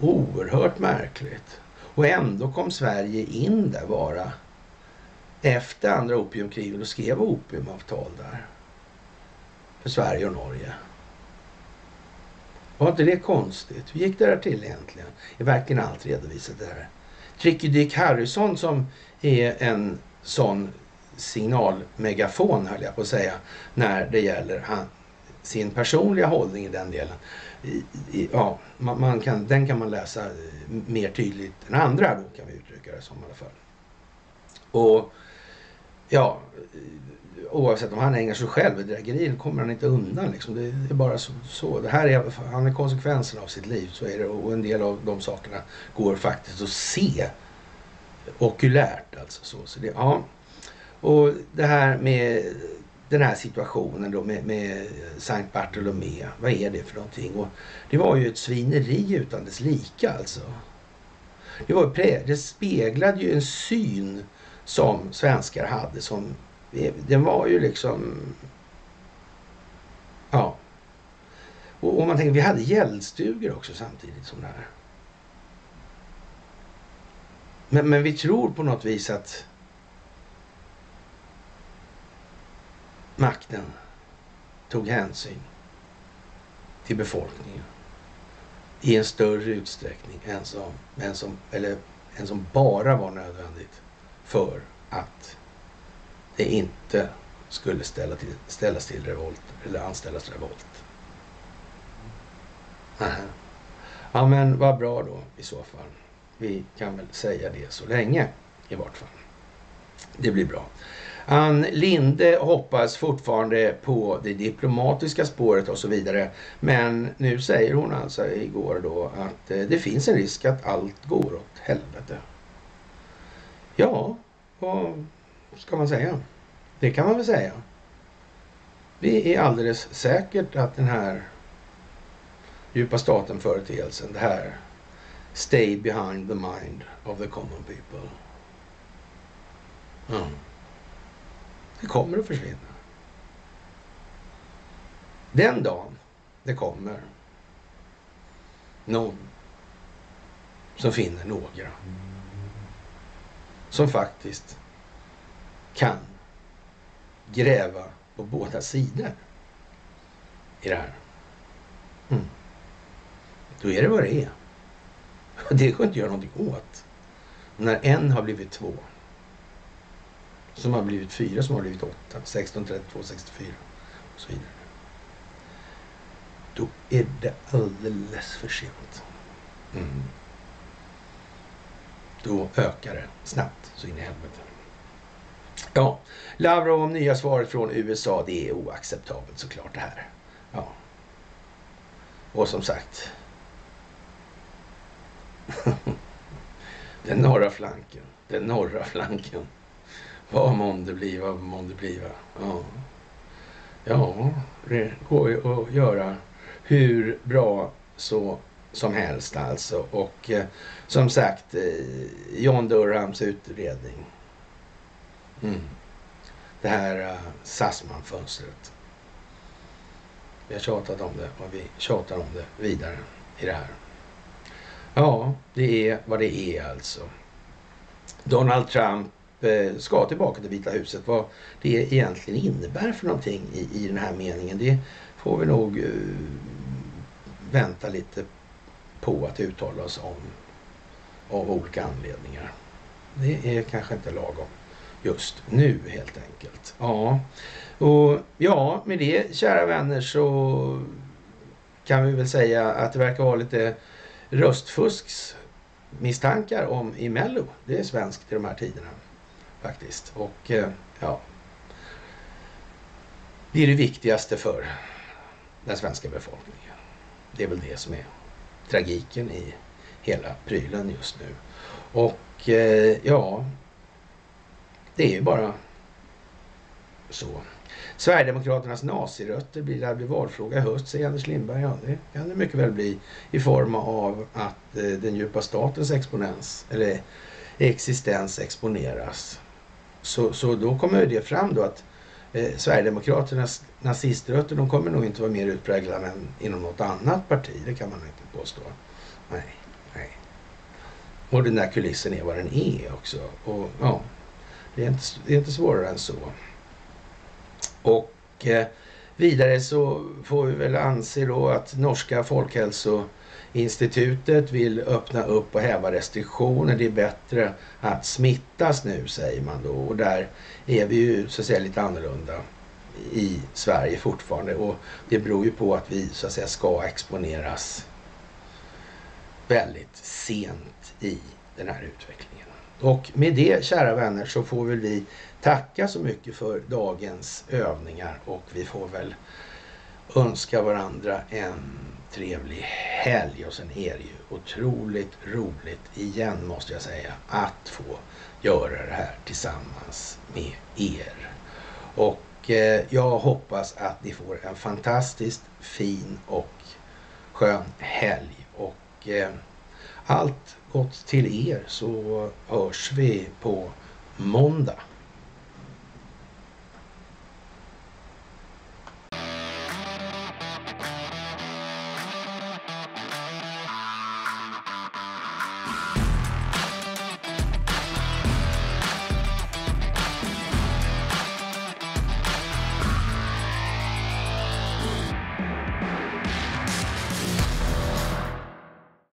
oerhört märkligt. Och ändå kom Sverige in där bara efter andra opiumkriget och skrev opiumavtal där. För Sverige och Norge. Var inte det konstigt? Hur gick det där till egentligen? Är verkligen allt redovisat där? Tricky Dick Harrison som är en sån signalmegafon höll jag på att säga när det gäller han, sin personliga hållning i den delen. I, i, ja, man, man, kan, den kan man läsa eh, mer tydligt än andra då kan vi uttrycka det som i alla fall. Och ja, eh, oavsett om han ägnar sig själv åt bedrägeri kommer han inte undan. Liksom. Det, det, är bara så. så. Det här är, han är konsekvensen av sitt liv. Så är det. Och en del av de sakerna går faktiskt att se okulärt. Alltså så. så det, ja. Och det här med den här situationen då med, med Sankt Bartolomé. Vad är det för någonting? Och det var ju ett svineri utan dess lika alltså. Det, var, det speglade ju en syn som svenskar hade som den var ju liksom... Ja. Och om man tänker, vi hade gällstugor också samtidigt som det här. Men, men vi tror på något vis att makten tog hänsyn till befolkningen i en större utsträckning än som, än som, eller, än som bara var nödvändigt för att det inte skulle ställa till, ställas till revolt eller anställas revolt. Aha. Ja men vad bra då i så fall. Vi kan väl säga det så länge i vart fall. Det blir bra. Ann Linde hoppas fortfarande på det diplomatiska spåret och så vidare. Men nu säger hon alltså igår då att eh, det finns en risk att allt går åt helvete. Ja, vad ska man säga? Det kan man väl säga. Det är alldeles säkert att den här djupa staten-företeelsen, det här stay behind the mind of the common people. Mm. Det kommer att försvinna. Den dagen det kommer någon som finner några som faktiskt kan gräva på båda sidor i det här. Mm. Då är det vad det är. Det går inte att göra någonting åt. När en har blivit två som har blivit fyra, som har blivit åtta, 16, 32, 64 och så vidare. Då är det alldeles för sent. Mm. Då ökar det snabbt så in i helvete. Ja, Lavrov om nya svaret från USA. Det är oacceptabelt såklart det här. Ja. Och som sagt. <laughs> Den norra flanken, den norra flanken. Vad månde bliva, vad månde bliva. Ja. ja, det går ju att göra hur bra så som helst alltså. Och eh, som sagt, eh, John Durhams utredning. Mm. Det här eh, Sassman-fönstret. Vi har tjatat om det och vi tjatar om det vidare i det här. Ja, det är vad det är alltså. Donald Trump ska tillbaka till Vita huset. Vad det egentligen innebär för någonting i, i den här meningen, det får vi nog uh, vänta lite på att uttala oss om av olika anledningar. Det är kanske inte lagom just nu helt enkelt. Ja, och ja, med det kära vänner så kan vi väl säga att det verkar vara lite röstfusks misstankar om i Mello. Det är svenskt i de här tiderna faktiskt. Och eh, ja, det är det viktigaste för den svenska befolkningen. Det är väl det som är tragiken i hela prylen just nu. Och eh, ja, det är ju bara så. Sverigedemokraternas nazirötter blir det blir valfråga i höst, säger Anders Lindberg. Ja, det kan det mycket väl bli i form av att eh, den djupa statens exponens, eller existens exponeras. Så, så då kommer det fram då att eh, Sverigedemokraternas naziströtter, de kommer nog inte vara mer utpräglade än inom något annat parti. Det kan man inte påstå. Nej, nej. Och den där kulissen är vad den är också. Och ja, det är inte, det är inte svårare än så. Och eh, vidare så får vi väl anse då att norska folkhälso Institutet vill öppna upp och häva restriktioner. Det är bättre att smittas nu säger man då och där är vi ju så att säga lite annorlunda i Sverige fortfarande och det beror ju på att vi så att säga ska exponeras väldigt sent i den här utvecklingen. Och med det kära vänner så får väl vi tacka så mycket för dagens övningar och vi får väl önska varandra en trevlig helg och sen är det ju otroligt roligt igen måste jag säga att få göra det här tillsammans med er. Och eh, jag hoppas att ni får en fantastiskt fin och skön helg och eh, allt gott till er så hörs vi på måndag.